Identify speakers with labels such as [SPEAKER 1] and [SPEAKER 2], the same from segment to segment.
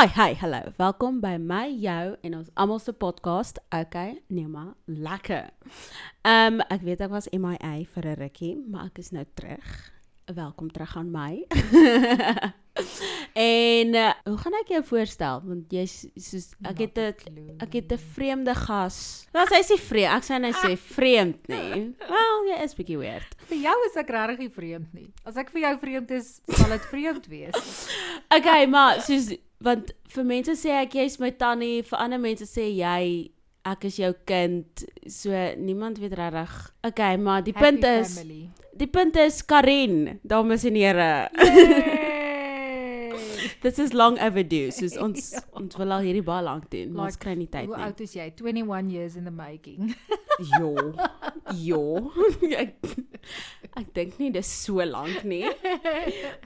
[SPEAKER 1] Hi, hi, hallo. Welkom by my, jou en ons almal se podcast. Okay, nee maar, lekker. Ehm um, ek weet ek was MIA vir 'n rukkie, maar ek is nou terug. Welkom terug aan my. en uh, hoe gaan ek jou voorstel? Want jy's soos ek het 'n ek het 'n vreemde gas. Nou sy sê vreemd, ek sê nou sê vreemd nie. Wel, jy is bietjie weird.
[SPEAKER 2] Vir jou is ek regtig nie vreemd nie. As ek vir jou vreemd is, sal dit vreemd wees.
[SPEAKER 1] Okay, maar soos want vir mense sê ek jy's my tannie, vir ander mense sê jy ek is jou kind. So niemand weet regtig. Okay, maar die punt
[SPEAKER 2] Happy
[SPEAKER 1] is
[SPEAKER 2] family.
[SPEAKER 1] die punt is Karin, dames en here. Dit is long overdue. Soos ons
[SPEAKER 2] Ja.
[SPEAKER 1] ons wil al hierdie baie lank doen, maar ons kry nie tyd
[SPEAKER 2] Hoe
[SPEAKER 1] nie.
[SPEAKER 2] oud is jy? 21 years in the making.
[SPEAKER 1] Jo. Jo. ek ek dink nie dis so lank nie.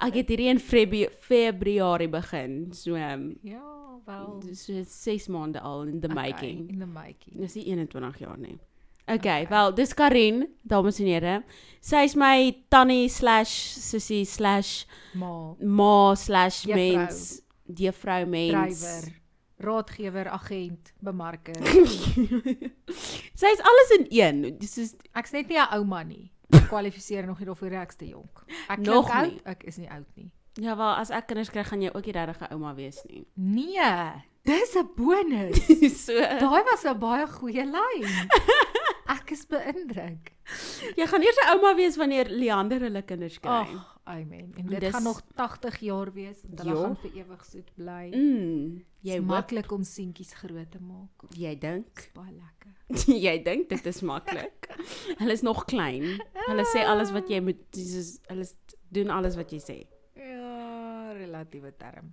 [SPEAKER 1] Ek het hierdie in Febru Februarie begin. So um,
[SPEAKER 2] ja, wel.
[SPEAKER 1] so 6 maande al in the making.
[SPEAKER 2] Okay, in the making.
[SPEAKER 1] Dis nie 21 jaar nie. Okay, wel, dis Karin, dames en here. Sy is my tannie slash sussie slash
[SPEAKER 2] Ma,
[SPEAKER 1] ma slash
[SPEAKER 2] Juffrou.
[SPEAKER 1] mens,
[SPEAKER 2] drywer, raadgewer, agent, bemarker.
[SPEAKER 1] Sy is alles in een. Dis is
[SPEAKER 2] Ek's net nie 'n ouma nie. Ek kwalifiseer nog nie daarvoor ek is te jonk. Ek
[SPEAKER 1] Nog
[SPEAKER 2] klink
[SPEAKER 1] nie.
[SPEAKER 2] oud, ek is nie oud nie.
[SPEAKER 1] ja, wel, as ek kinders kry, gaan jy ook nie regtig 'n ouma wees nie.
[SPEAKER 2] Nee, dis 'n bonus.
[SPEAKER 1] so
[SPEAKER 2] Daai was 'n baie goeie lyn. Ek is beïndruk.
[SPEAKER 1] jy gaan eers 'n ouma wees wanneer Leander hulle kinders kry.
[SPEAKER 2] Ag, amen. En dit
[SPEAKER 1] Dis-
[SPEAKER 2] gaan nog 80 jaar wees en hulle
[SPEAKER 1] Ja.
[SPEAKER 2] gaan vir ewig soet bly.
[SPEAKER 1] Mm,
[SPEAKER 2] Jy maklik om seentjies groot te maak.
[SPEAKER 1] jy dink,
[SPEAKER 2] Baie lekker.
[SPEAKER 1] jy dink dit is maklik. hulle is nog klein. Hulle sê alles wat jy moet dis hulle doen alles wat jy sê.
[SPEAKER 2] Ja, relatiewe term.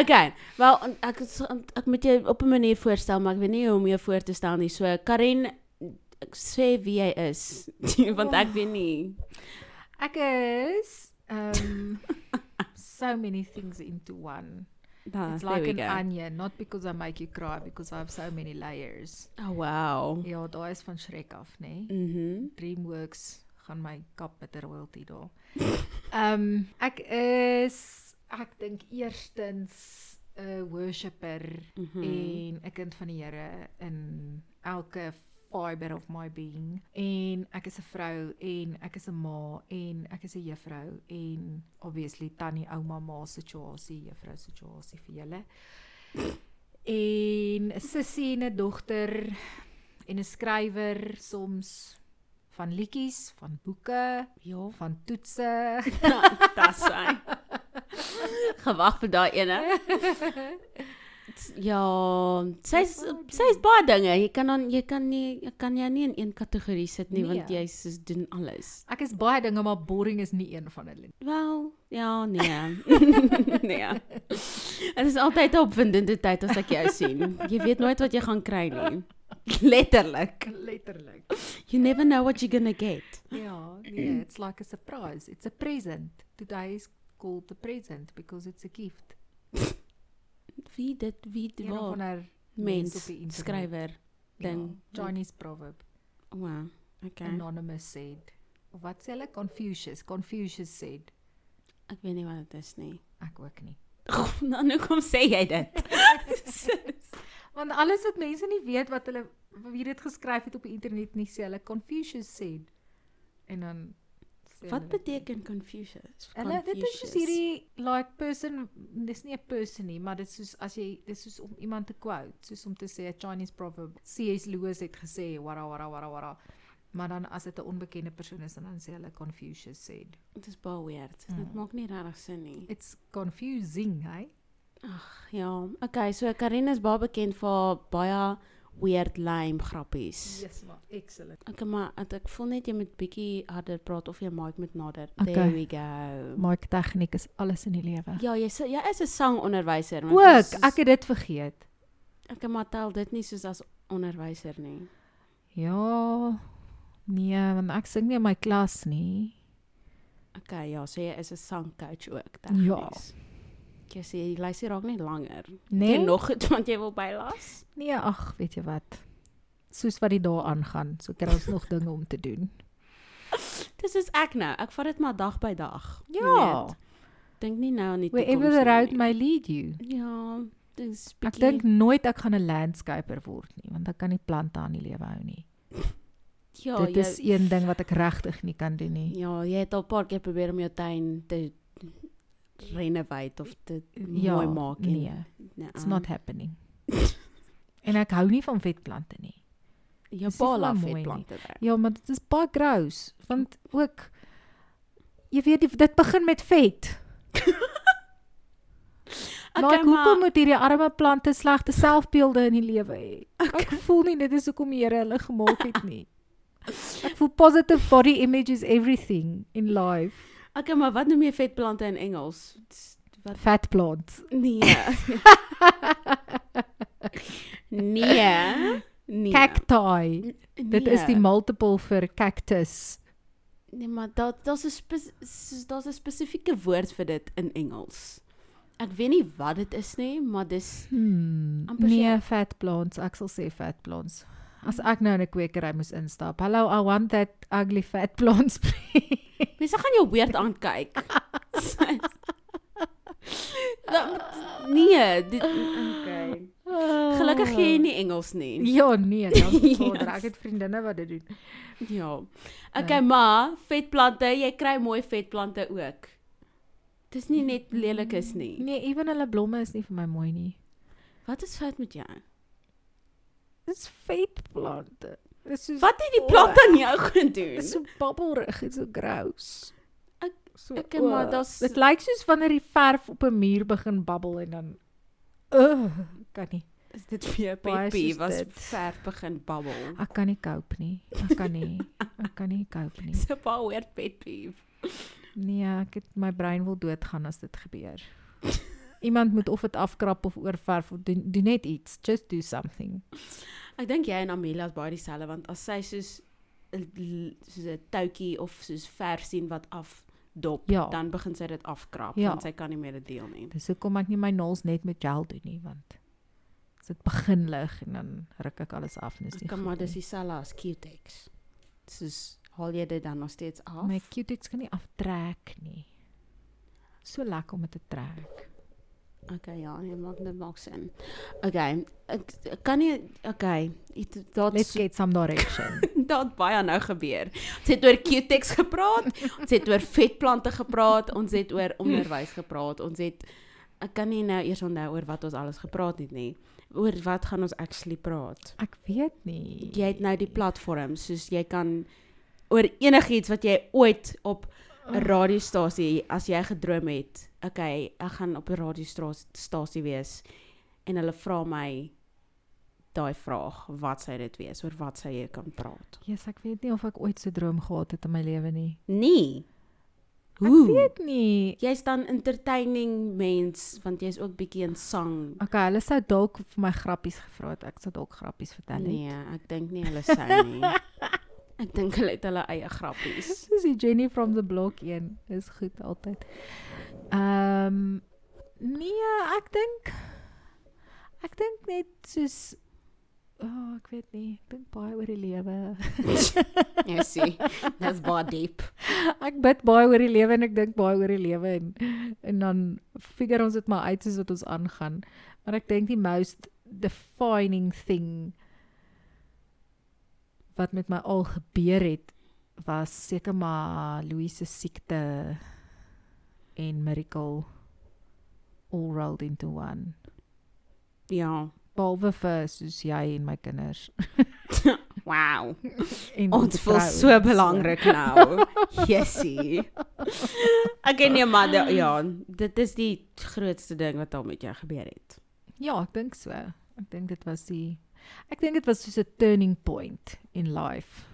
[SPEAKER 1] Okay, wel ek ek moet jou op 'n manier voorstel, maar ek weet nie hoe om jou voor te stel nie. So Karen sê wie jy is want ek weet nie.
[SPEAKER 2] Ek is um so many things into one.
[SPEAKER 1] Da,
[SPEAKER 2] It's like an
[SPEAKER 1] go.
[SPEAKER 2] onion, not because I make you cry because I have so many layers.
[SPEAKER 1] Oh wow.
[SPEAKER 2] Ja, daai is van Shrek af, nê? Nee?
[SPEAKER 1] Mhm.
[SPEAKER 2] Dreamworks gaan my kap met 'n royalty daar. Ehm um, ek is ek dink eerstens 'n worshipper
[SPEAKER 1] Mhm.
[SPEAKER 2] en 'n kind van die Here in elke fiber of my being en ek is 'n vrou en ek is 'n ma en ek is 'n juffrou en obviously tannie ouma ma situasie juffrou situasie vir julle en 'n sussie en 'n dogter en 'n skrywer soms van liedjies, van boeke,
[SPEAKER 1] Ja,
[SPEAKER 2] van toetse.
[SPEAKER 1] dis hy. Gewag vir daai ene. Ja, sy's sy's baie dinge. Jy kan dan jy kan nie jy kan jou nie in een kategorie sit nie want
[SPEAKER 2] Nee.
[SPEAKER 1] jy soos doen alles.
[SPEAKER 2] Ek is baie dinge maar boring is nie een van hulle. nie.
[SPEAKER 1] Wel, ja, nee. nee. Dit is altyd 'n opwindende tyd as ek jou sien. Jy weet nooit wat jy gaan kry nie. Letterlik.
[SPEAKER 2] Letterlik.
[SPEAKER 1] You never know what you're going to get.
[SPEAKER 2] Ja, nee, it's like a surprise. It's a present. Today is called the present because it's a gift.
[SPEAKER 1] Wie dit wie dit waar
[SPEAKER 2] ander
[SPEAKER 1] mens
[SPEAKER 2] op die internet.
[SPEAKER 1] skrywer ding.
[SPEAKER 2] Ja, Chinese proverb.
[SPEAKER 1] Wow. Okay.
[SPEAKER 2] Anonymous said. Of wat sê hulle? Confucius. Confucius said.
[SPEAKER 1] Ek weet nie wat dit is nie.
[SPEAKER 2] Ek ook nie.
[SPEAKER 1] Dan hoe kom sê jy dit?
[SPEAKER 2] Want alles wat mense nie weet wat hulle wie dit geskryf het op die internet nie sê hulle Confucius said. En dan
[SPEAKER 1] wat beteken Confucius?
[SPEAKER 2] Hulle dit is soos hierdie like person dis nie 'n person nie, maar dit is soos as jy dis soos om iemand te quote, soos om te sê 'n Chinese proverb. C.S. Lewis het gesê wara wara wara wara. Maar dan as dit 'n onbekende persoon is dan sê hulle Confucius said.
[SPEAKER 1] Dit is baie weird.
[SPEAKER 2] Mm.
[SPEAKER 1] Dit maak nie regtig sin nie.
[SPEAKER 2] It's confusing, hey?
[SPEAKER 1] Ja, okay, so Karin is baie bekend vir haar baie weird lame grappies.
[SPEAKER 2] Yes, maar excellent.
[SPEAKER 1] Okay, maar ek voel net jy moet bietjie harder praat of jy mic moet nader.
[SPEAKER 2] Okay.
[SPEAKER 1] There we go.
[SPEAKER 2] Mic tegniek is alles in die lewe.
[SPEAKER 1] Ja, jy jy is 'n sangonderwyser, maar
[SPEAKER 2] Ook,
[SPEAKER 1] soos-
[SPEAKER 2] ek het dit vergeet.
[SPEAKER 1] ek maar tel dit nie soos as onderwyser nie.
[SPEAKER 2] Ja. Nee, want ek sing nie in my klas nie.
[SPEAKER 1] Okay, ja, so jy is 'n sangcoach ook,
[SPEAKER 2] Ja.
[SPEAKER 1] Jy sê jy luister raak net langer.
[SPEAKER 2] Nee.
[SPEAKER 1] Jy nog iets wat jy wil bylas?
[SPEAKER 2] Nee, ag, weet jy wat? Soos wat die dae aangaan, so kry ons nog dinge om te doen.
[SPEAKER 1] Dis is ek nou. Ek vat dit maar dag by dag.
[SPEAKER 2] Ja.
[SPEAKER 1] dink nie nou aan die
[SPEAKER 2] Wherever
[SPEAKER 1] toekoms
[SPEAKER 2] the road
[SPEAKER 1] nie.
[SPEAKER 2] may lead you.
[SPEAKER 1] Ja, dis
[SPEAKER 2] Ek
[SPEAKER 1] bietjie
[SPEAKER 2] dink nooit ek gaan 'n landscaper word nie, want ek kan nie plante aan die lewe hou nie.
[SPEAKER 1] ja,
[SPEAKER 2] Dit
[SPEAKER 1] jy,
[SPEAKER 2] is een ding wat ek regtig nie kan doen nie.
[SPEAKER 1] ja, jy het al 'n paar keer probeer om jou tuin te renovate of te
[SPEAKER 2] Ja,
[SPEAKER 1] mooi maak en
[SPEAKER 2] nee,
[SPEAKER 1] nee,
[SPEAKER 2] it's not happening. en ek hou nie van vetplante nie.
[SPEAKER 1] jou
[SPEAKER 2] nie
[SPEAKER 1] pa
[SPEAKER 2] nie.
[SPEAKER 1] vetplante daar.
[SPEAKER 2] Ja, maar dit is baie gross, want ook jy weet die- dit begin met vet.
[SPEAKER 1] Okay,
[SPEAKER 2] like,
[SPEAKER 1] maar-
[SPEAKER 2] hoekom moet hierdie arme plante slegte selfbeelde in die lewe hê? Ek voel nie dit is hoekom die Here hulle gemaak het nie. Ek voel positive body image is everything in life.
[SPEAKER 1] Okay, maar wat noem jy vetplante in Engels? Wat
[SPEAKER 2] Fat plants.
[SPEAKER 1] nee. nee. Nee.
[SPEAKER 2] Cacti. Dit is die
[SPEAKER 1] Nee.
[SPEAKER 2] multiple vir cactus.
[SPEAKER 1] Nee, maar dat daar's 'n daar's 'n spesifieke woord vir dit in Engels. Ek weet nie wat dit is nie, maar dis
[SPEAKER 2] Hmm. Nee, fat plants. Ek sal sê fat plants. As ek nou in 'n kwekery moes instap. Hallo, I want that ugly fat plants. please.
[SPEAKER 1] Mense gaan jou weird aankyk. Da- nee, dit okay. Gelukkig gee jy nie Engels nie.
[SPEAKER 2] Ja, nee, dankie Vader.
[SPEAKER 1] Yes.
[SPEAKER 2] Ek het vriendinne wat dit doen.
[SPEAKER 1] Ja. Okay, maar vetplante, jy kry mooi vetplante ook. Dis nie net lelik is nie.
[SPEAKER 2] Nee, ewen hulle blomme is nie vir my mooi nie.
[SPEAKER 1] Wat is fout met jou?
[SPEAKER 2] Dis vetplante. Dis so
[SPEAKER 1] Wat het die plant aan jou gedoen?
[SPEAKER 2] Dis so babbelrig, dit's so gross.
[SPEAKER 1] Ek-
[SPEAKER 2] so,
[SPEAKER 1] ek ken maar daar's-
[SPEAKER 2] Dit lyk soos wanneer die verf op 'n muur begin babbel en dan uh, kan nie.
[SPEAKER 1] Is dit vir jou
[SPEAKER 2] Baie
[SPEAKER 1] pet peeve
[SPEAKER 2] soos
[SPEAKER 1] as
[SPEAKER 2] dit.
[SPEAKER 1] verf begin babbel?
[SPEAKER 2] Ek kan nie cope nie. Ek kan nie. Ek kan nie cope nie.
[SPEAKER 1] 'n baie weird pet peeve.
[SPEAKER 2] Nee, ek het my brein wil doodgaan as dit gebeur. Iemand moet of dit afkrap of oorverf of doen, doen net iets. Just do something.
[SPEAKER 1] Ek dink jy en Amelia is baie dieselfde want as sy soos soos 'n toutjie of soos verf sien wat afdop,
[SPEAKER 2] Ja.
[SPEAKER 1] dan begin sy dit afkrap
[SPEAKER 2] Ja.
[SPEAKER 1] want sy kan nie meer dit deel nie.
[SPEAKER 2] Dis hoekom ek nie my naels net met gel doen nie, want as dit begin lig en dan ruk ek alles af en dis nie.
[SPEAKER 1] Ek kan maar dis dieselfde as Q-Tex. Soos haal jy dit dan nog steeds af?
[SPEAKER 2] my cutics kan nie aftrek nie. So lekker om dit te trek.
[SPEAKER 1] Okay, ja, nee, maak dit maak sin. Okay, ek, ek kan nie okay, dit
[SPEAKER 2] Let's
[SPEAKER 1] daar's
[SPEAKER 2] get some direction.
[SPEAKER 1] het baie nou gebeur. Ons het oor Q-Tex gepraat, ons het oor vetplante gepraat, ons het oor onderwys gepraat, ons het ek kan nie nou eers onthou oor wat ons alles gepraat het nie. Oor wat gaan ons actually praat?
[SPEAKER 2] ek weet nie.
[SPEAKER 1] Jy het nou die platform, soos jy kan oor enigiets wat jy ooit op 'n radiostasie as jy gedroom het. Okay, ek gaan op 'n radiostasie wees en hulle vra my daai vraag, wat sou dit wees? Oor wat sou jy kan praat?
[SPEAKER 2] Jesus, ek weet nie of ek ooit so droom gehad het in my lewe nie.
[SPEAKER 1] Nee.
[SPEAKER 2] Ek
[SPEAKER 1] Hoe?
[SPEAKER 2] weet nie.
[SPEAKER 1] Jy's dan entertaining mens want jy's ook bietjie in sang.
[SPEAKER 2] Okay, hulle sou dalk vir my grappies gevra het. Ek sou dalk grappies vertel het.
[SPEAKER 1] Nee, ek dink nie hulle sou nie. Ek dink hulle het hulle eie grappies.
[SPEAKER 2] Dis die Jenny from the block een. Is goed altyd. Ehm um, nee, ek dink ek dink net soos oh, ek weet nie, ek dink baie oor die lewe.
[SPEAKER 1] Jy sien, dis baie diep.
[SPEAKER 2] ek bid baie oor die lewe en ek dink baie oor die lewe en en dan figure ons dit maar uit soos wat ons aangaan. Maar ek dink die most defining thing wat met my al gebeur het was seker maar Louise se siekte en miracle all rolled into one.
[SPEAKER 1] Ja.
[SPEAKER 2] Behalwe vir soos jy en my kinders.
[SPEAKER 1] Wow.
[SPEAKER 2] En
[SPEAKER 1] Ons voel so
[SPEAKER 2] en
[SPEAKER 1] belangrik nou. Jessie. Ek nie maar da- ja, dit is die grootste ding wat al met jou gebeur het.
[SPEAKER 2] Ja, ek dink so. Ek dink dit was die ek dink dit was soos 'n turning point in life.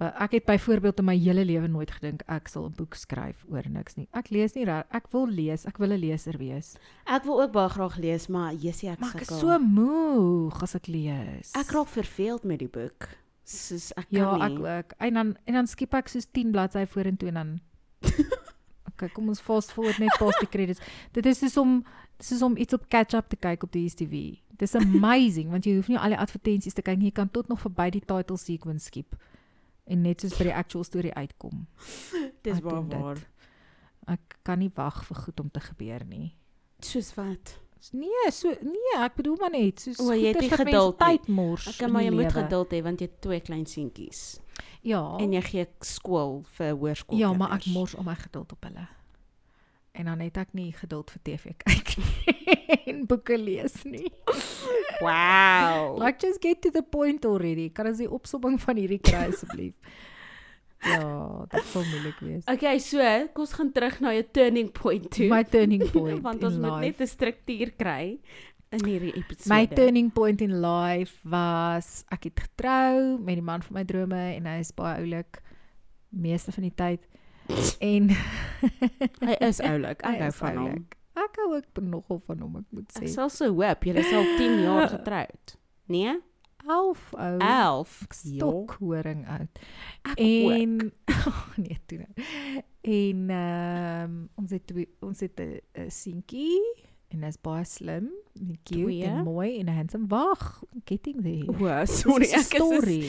[SPEAKER 2] Uh, ek het byvoorbeeld in my hele lewe nooit gedink ek sal 'n boek skryf oor niks nie. Ek lees nie reg. Ek wil lees. Ek wil 'n leser wees.
[SPEAKER 1] Ek wil ook baie graag lees, maar Jessie ek
[SPEAKER 2] Maar ek is
[SPEAKER 1] sukkel.
[SPEAKER 2] so moeg as ek lees.
[SPEAKER 1] ek raak verveeld met die boek. Soos ek kan
[SPEAKER 2] Ja,
[SPEAKER 1] nie.
[SPEAKER 2] ek ook. En dan en dan skiep ek soos 10 bladsye vorentoe en dan Okay, kom ons fast forward net past die credits. Dit is soos om soos om iets op catch up te kyk op die DStv. Dis amazing want jy hoef nie al die advertensies te kyk nie. Jy kan tot nog verby die title sequence skiep en net soos by die actual storie uitkom.
[SPEAKER 1] Dis
[SPEAKER 2] dit.
[SPEAKER 1] waar.
[SPEAKER 2] Ek kan nie wag vir goed om te gebeur nie.
[SPEAKER 1] Soos wat?
[SPEAKER 2] Nee, so nee, ek bedoel maar net soos
[SPEAKER 1] O, jy het nie
[SPEAKER 2] mense
[SPEAKER 1] geduld nie.
[SPEAKER 2] tyd mors.
[SPEAKER 1] Ek
[SPEAKER 2] in
[SPEAKER 1] maar jy
[SPEAKER 2] die
[SPEAKER 1] moet geduld hê want jy het twee klein seentjies
[SPEAKER 2] Ja.
[SPEAKER 1] en jy gee skool vir hoërskool.
[SPEAKER 2] Ja, maar ek mors al my geduld op hulle. En dan het ek nie geduld vir TV kyk nie en boeke lees nie.
[SPEAKER 1] Wow.
[SPEAKER 2] Like just get to the point already. Kan ons die opsomming van hierdie kry asseblief? ja, dit sou moeilik wees.
[SPEAKER 1] Okay, so kom ons gaan terug na jou turning point toe.
[SPEAKER 2] My turning point
[SPEAKER 1] want ons moet
[SPEAKER 2] life.
[SPEAKER 1] net 'n struktuur kry in hierdie episode.
[SPEAKER 2] My turning point in life was ek het getrou met die man van my drome en hy is baie oulik meeste van die tyd. en
[SPEAKER 1] hy is oulik. Ek hou van hom.
[SPEAKER 2] Ek hou ook nogal van hom, ek moet
[SPEAKER 1] Ek
[SPEAKER 2] sê.
[SPEAKER 1] sal so hoop julle is al 10 jaar getroud. Nee?
[SPEAKER 2] 11 ou.
[SPEAKER 1] 11.
[SPEAKER 2] Stokhoring oud.
[SPEAKER 1] Ek
[SPEAKER 2] En oh, nee, toe nou. En ehm um, ons het twee, ons het 'n seentjie en hy's baie slim, en cute
[SPEAKER 1] Twee?
[SPEAKER 2] en mooi en handsome. Wag, getting there.
[SPEAKER 1] O, sorry, ek is
[SPEAKER 2] story.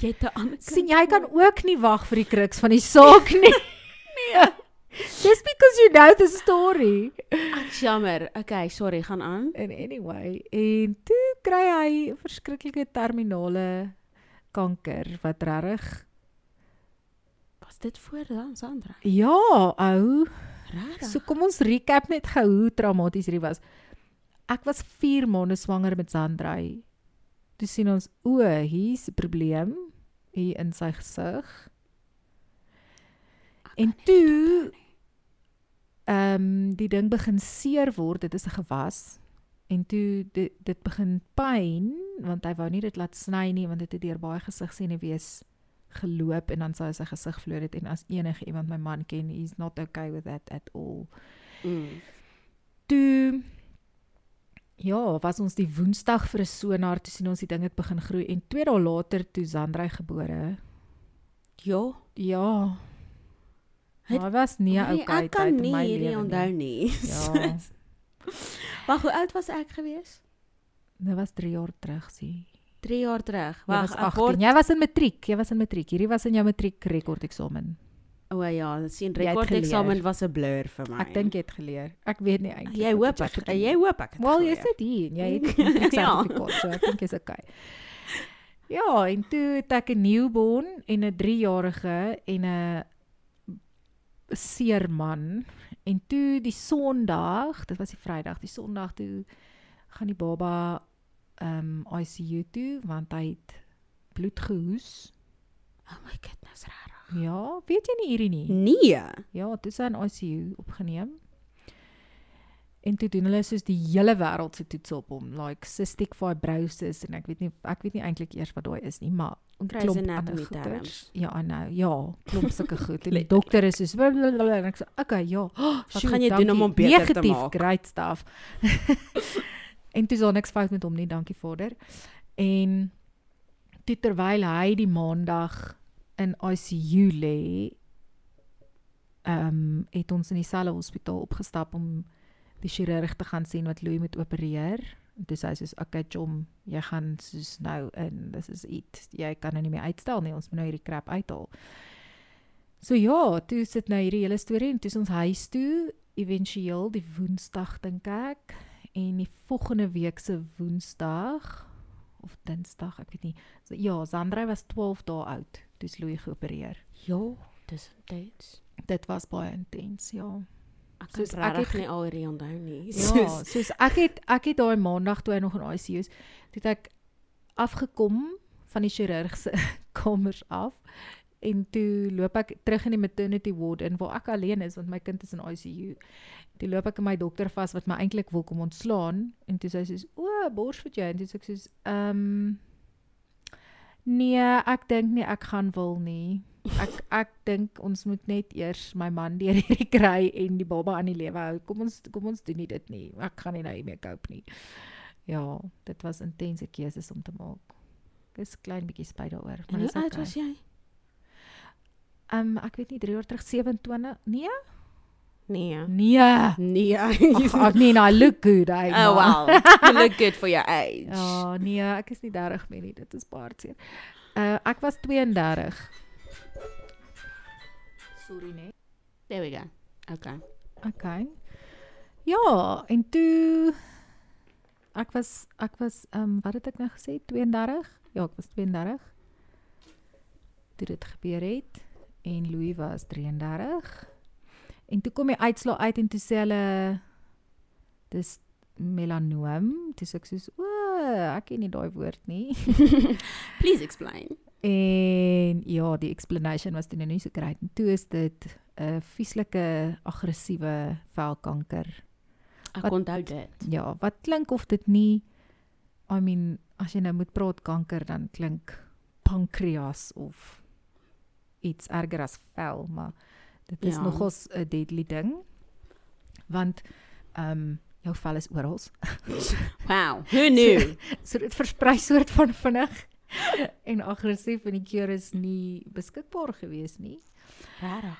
[SPEAKER 1] Jy het 'n ander
[SPEAKER 2] sien jy kan ook nie wag vir die kruks van die saak nie.
[SPEAKER 1] nee.
[SPEAKER 2] Just because you know the story.
[SPEAKER 1] Is jammer. Okay, sorry, gaan aan.
[SPEAKER 2] And anyway, en toe kry hy 'n verskriklike terminale kanker wat regtig
[SPEAKER 1] Was dit voor dan Sandra?
[SPEAKER 2] ja, ou.
[SPEAKER 1] Regtig?
[SPEAKER 2] So kom ons recap net gou hoe traumaties hierdie was. Ek was 4 maande swanger met Sandray. Toe sien ons o, hier's 'n probleem hier in sy gesig. En toe ehm um, die ding begin seer word, dit is 'n gewas. En toe dit dit begin pyn want hy wou nie dit laat sny nie want dit het deur baie gesigsenuwees geloop en dan sou hy sy gesig verloor het en as enige iemand my man ken, he's not okay with that at all.
[SPEAKER 1] Mm.
[SPEAKER 2] Toe ja, was ons die Woensdag vir 'n sonar toe sien ons die ding het begin groei en 2 dae later toe Zandrey gebore.
[SPEAKER 1] Ja.
[SPEAKER 2] Ja.
[SPEAKER 1] Het-
[SPEAKER 2] Hy was nie
[SPEAKER 1] Nee,
[SPEAKER 2] okay
[SPEAKER 1] ek kan
[SPEAKER 2] tyd in
[SPEAKER 1] nie
[SPEAKER 2] my
[SPEAKER 1] hierdie
[SPEAKER 2] lewe
[SPEAKER 1] onthou
[SPEAKER 2] nie.
[SPEAKER 1] nie.
[SPEAKER 2] Ja.
[SPEAKER 1] Wag, hoe oud was ek gewees?
[SPEAKER 2] Dit was 3 jaar terug, sien.
[SPEAKER 1] 3 jaar terug. Wag,
[SPEAKER 2] was
[SPEAKER 1] ek
[SPEAKER 2] 18.
[SPEAKER 1] word
[SPEAKER 2] Jy was in matriek. Jy was in matriek. Hierdie was in jou matriek rekordeksamen.
[SPEAKER 1] O ja, dit sien
[SPEAKER 2] Jy het
[SPEAKER 1] rekordeksamen
[SPEAKER 2] geleer.
[SPEAKER 1] was 'n blur vir my.
[SPEAKER 2] Ek dink jy het geleer. Ek weet nie eintlik.
[SPEAKER 1] jy hoop ek
[SPEAKER 2] gedoen
[SPEAKER 1] jy
[SPEAKER 2] het.
[SPEAKER 1] hoop ek het
[SPEAKER 2] Wel, jy sit hier en jy het 'n
[SPEAKER 1] Ja.
[SPEAKER 2] sertifikaat, so ek dink jy's okay. Ja, en toe het ek 'n newborn en 'n 3-jarige en 'n seerman en toe die Sondag, dit was die Vrydag, die Sondag toe gaan die baba um, ICU toe want hy het bloed gehoes.
[SPEAKER 1] Oh my goodness, rarig.
[SPEAKER 2] Ja, weet jy nie hierdie nie?
[SPEAKER 1] Nee.
[SPEAKER 2] Ja, toe sy in ICU opgeneem. En toe doen hulle soos die hele wêreld se toets op hom, like cystic fibrosis en ek weet nie ek weet nie eintlik eers wat daai is nie, maar klomp
[SPEAKER 1] Anatomy terms.
[SPEAKER 2] Ja, know. Ja, klomp sulke goed. En die dokter is soos blablabla, en ek sê, "Okay, ja. Oh,
[SPEAKER 1] Wat gaan jy doen om hom beter te
[SPEAKER 2] Negatief,
[SPEAKER 1] maak?
[SPEAKER 2] great stuff." en toe is daar niks fout met hom nie, dankie Vader. En toe terwyl hy die maandag in ICU lê, ehm um, het ons in dieselfde hospitaal opgestap om die chirurg te gaan sien wat Louis moet opereer. En toe sê hy soos, "Okay, Chom, jy gaan soos nou in, dis is iets. Jy kan nou nie meer uitstel nie. Ons moet nou hierdie krap uithaal." So ja, toe sit nou hierdie hele storie en toe is ons huis toe, éventueel die Woensdag dink ek en die volgende week se Woensdag of Dinsdag, ek weet nie. So, ja, Sandra was 12 dae oud toe is Louis geopereer.
[SPEAKER 1] Ja, dis intens.
[SPEAKER 2] Dit was baie intens, ja.
[SPEAKER 1] Ek
[SPEAKER 2] Soos ek het-
[SPEAKER 1] nie al hierdie onthou nie.
[SPEAKER 2] Ja, soos ek het ek het daai maandag toe hy nog in ICU is, toe het ek afgekom van die chirurg se kamers af en toe loop ek terug in die maternity ward in waar ek alleen is want my kind is in ICU. Toe loop ek in my dokter vas wat my eintlik wil kom ontslaan en toe sê hy soos o, bors vir jou en toe sê ek soos ehm um, nee, ek dink nie ek gaan wil nie. Ek ek dink ons moet net eers my man deur hierdie kry en die baba aan die lewe hou. Kom ons kom ons doen nie dit nie. Ek gaan nie nou hiermee cope nie. Ja, dit was intense keuses om te maak. Ek is klein bietjie spyt daaroor, maar
[SPEAKER 1] hoe
[SPEAKER 2] dis
[SPEAKER 1] oud
[SPEAKER 2] okay.
[SPEAKER 1] was jy?
[SPEAKER 2] Ehm um, ek weet nie 3 jaar terug 27. Nee?
[SPEAKER 1] Nee.
[SPEAKER 2] Nee.
[SPEAKER 1] Nee.
[SPEAKER 2] Ag ag, nee, no, I look good. I
[SPEAKER 1] Oh wow. You look good for your age.
[SPEAKER 2] Ja, nee, ek is nie 30 meer nie. Dit is baie hartseer. Uh ek was 32. Sorry nee.
[SPEAKER 1] There we go. Okay.
[SPEAKER 2] Okay. Ja, en toe ek was ek was ehm um, wat het ek nou gesê 32? Ja, ek was 32. Toe dit gebeur het en Louis was 33. En toe kom die uitslaa uit en toe sê hulle dis melanoom. Dis ek soos o, ek ken nie daai woord nie.
[SPEAKER 1] Please explain.
[SPEAKER 2] En ja, die explanation was toe nou nie so great. En toe is dit 'n vieslike aggressiewe velkanker.
[SPEAKER 1] Ek
[SPEAKER 2] Wat-
[SPEAKER 1] onthou dit.
[SPEAKER 2] Ja, wat klink of dit nie I mean, as jy nou moet praat kanker dan klink pankreas of iets erger as vel, maar dit is
[SPEAKER 1] Ja.
[SPEAKER 2] nogals 'n deadly ding. Want ehm um, jou vel is oral.
[SPEAKER 1] Wow. Who knew?
[SPEAKER 2] So dit versprei soort van vinnig en aggressief en die keur is nie beskikbaar gewees nie.
[SPEAKER 1] Regtig.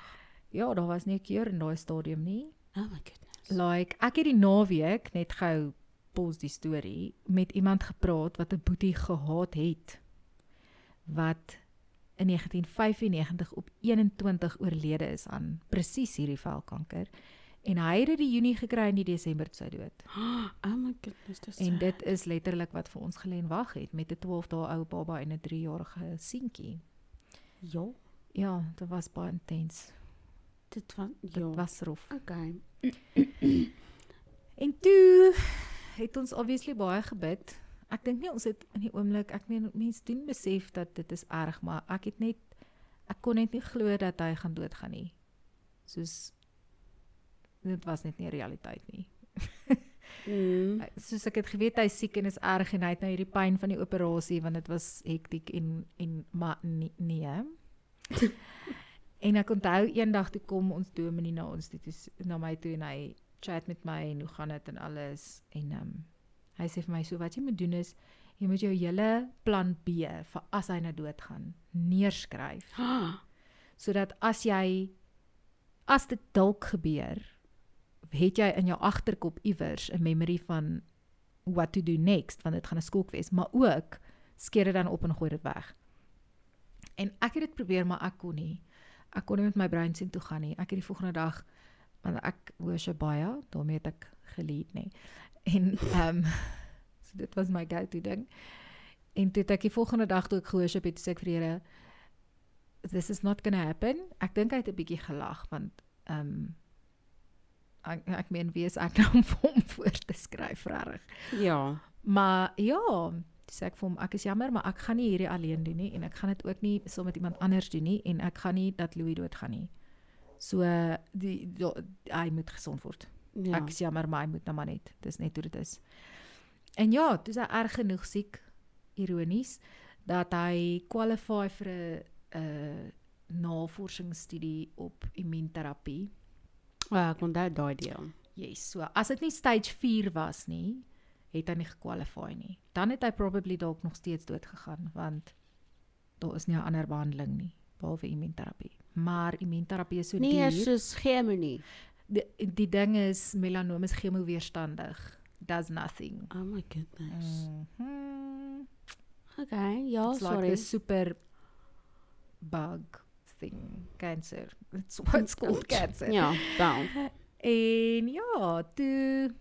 [SPEAKER 2] Ja, daar was nie 'n keur in daai stadium nie.
[SPEAKER 1] Oh my goodness.
[SPEAKER 2] Like ek het die naweek net gou pos die storie met iemand gepraat wat 'n boetie gehaat het wat in 1995 op 21 oorlede is aan presies hierdie velkanker en hy het dit die Junie gekry en die Desember sy dood.
[SPEAKER 1] Oh my goodness, dis
[SPEAKER 2] En dit is letterlik wat vir ons gelê en wag het met 'n 12 dae ou baba en 'n 3-jarige seentjie.
[SPEAKER 1] ja,
[SPEAKER 2] Ja, dit was baie intens.
[SPEAKER 1] dit was
[SPEAKER 2] Dit
[SPEAKER 1] ja.
[SPEAKER 2] was rof.
[SPEAKER 1] Okay.
[SPEAKER 2] En toe het ons obviously baie gebid. Ek dink nie ons het in die oomblik, ek meen mense doen besef dat dit is erg, maar ek het net ek kon net nie glo dat hy gaan doodgaan nie. Soos dit was net nie realiteit nie.
[SPEAKER 1] Mm.
[SPEAKER 2] Soos ek het geweet hy is siek en is erg en hy het nou hierdie pyn van die operasie want dit was hektiek en en maar nee. nee. en ek onthou eendag toe kom ons dominee na ons toe, na my toe en hy chat met my en hoe gaan dit en alles en ehm um, hy sê vir my so wat jy moet doen is jy moet jou hele plan B vir as hy nou doodgaan neerskryf. Sodat as jy as dit dalk gebeur het jy in jou agterkop iewers 'n memory van what to do next want dit gaan 'n skok wees maar ook skeer dit dan op en gooi dit weg. En ek het dit probeer maar ek kon nie. Ek kon nie met my brein sien toe gaan nie. Ek het die volgende dag want ek worship baie daarmee het ek gelead nê en ehm um, so dit was my go to ding en toe ek die volgende dag toe ek gehoorship het sê ek vir die Here this is not going to happen ek dink hy het 'n bietjie gelag want ehm um, ek ek meen wie is ek nou om vir hom voor te skryf regtig
[SPEAKER 1] Ja.
[SPEAKER 2] Maar ja, sê ek vir hom ek is jammer, maar ek gaan nie hierdie alleen doen nie en ek gaan dit ook nie saam met iemand anders doen nie en ek gaan nie dat Louis doodgaan nie. So die, die hy moet gesond word.
[SPEAKER 1] Ja.
[SPEAKER 2] Ek is jammer, maar hy moet nou maar net. Dis net hoe dit is. En ja, toe is hy erg genoeg siek ironies dat hy qualify vir 'n 'n navorsingsstudie op immuunterapie.
[SPEAKER 1] Ja, ek onthou daai deel.
[SPEAKER 2] Yes, so as dit nie stage 4 was nie, het hy nie gekwalify nie. Dan het hy probably dalk nog steeds dood gegaan want daar is nie 'n ander behandeling nie behalwe immuunterapie. Maar immuunterapie is so
[SPEAKER 1] Nie
[SPEAKER 2] duur.
[SPEAKER 1] eers soos chemo nie.
[SPEAKER 2] Die, die ding is melanoom is chemoweerstandig. Does nothing.
[SPEAKER 1] Oh my goodness.
[SPEAKER 2] Mhm.
[SPEAKER 1] Okay, ja,
[SPEAKER 2] It's like
[SPEAKER 1] sorry.
[SPEAKER 2] a super bug thing, cancer. It's what it's called cancer.
[SPEAKER 1] Ja, wel.
[SPEAKER 2] En ja, toe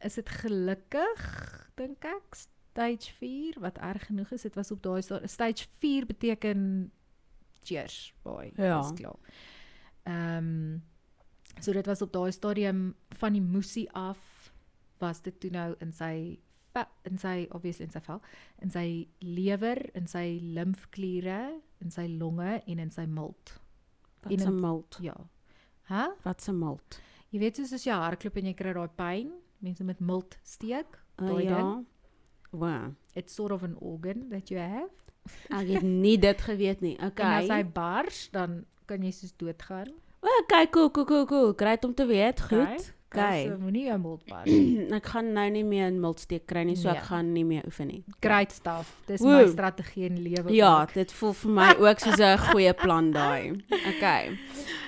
[SPEAKER 2] is dit gelukkig dink ek stage 4 wat erg genoeg is. Dit was op daai sta- stage 4 beteken cheers boy.
[SPEAKER 1] Ja.
[SPEAKER 2] Dis klaar. Ehm so dit was op daai stadium van die moesie af was dit toe nou in sy in sy obviously in sy vel, in sy lewer, in sy limfkliere, in sy longe en in sy milt.
[SPEAKER 1] Wat 'n malt.
[SPEAKER 2] Ja. Hæ?
[SPEAKER 1] Wat 'n malt.
[SPEAKER 2] Jy weet soos as jy hardloop en jy kry daai pyn, mense met milt steek,
[SPEAKER 1] Uh,
[SPEAKER 2] daai
[SPEAKER 1] ja.
[SPEAKER 2] ding.
[SPEAKER 1] Wow.
[SPEAKER 2] It's sort of an organ that you have.
[SPEAKER 1] Ek het nie dit geweet nie.
[SPEAKER 2] Okay. En as hy bars, dan kan jy soos doodgaan.
[SPEAKER 1] Okay, cool, cool, cool, cool. Great om te weet. Goed.
[SPEAKER 2] Okay.
[SPEAKER 1] Okay.
[SPEAKER 2] So moenie jou milt bars.
[SPEAKER 1] ek gaan nou nie meer 'n multsteek kry nie, so ek
[SPEAKER 2] Nee.
[SPEAKER 1] gaan nie meer oefen nie.
[SPEAKER 2] Great stuff. Dis
[SPEAKER 1] Woe.
[SPEAKER 2] my strategie in lewe.
[SPEAKER 1] Ja,
[SPEAKER 2] ook.
[SPEAKER 1] dit voel vir my ook soos 'n goeie plan daai. Okay.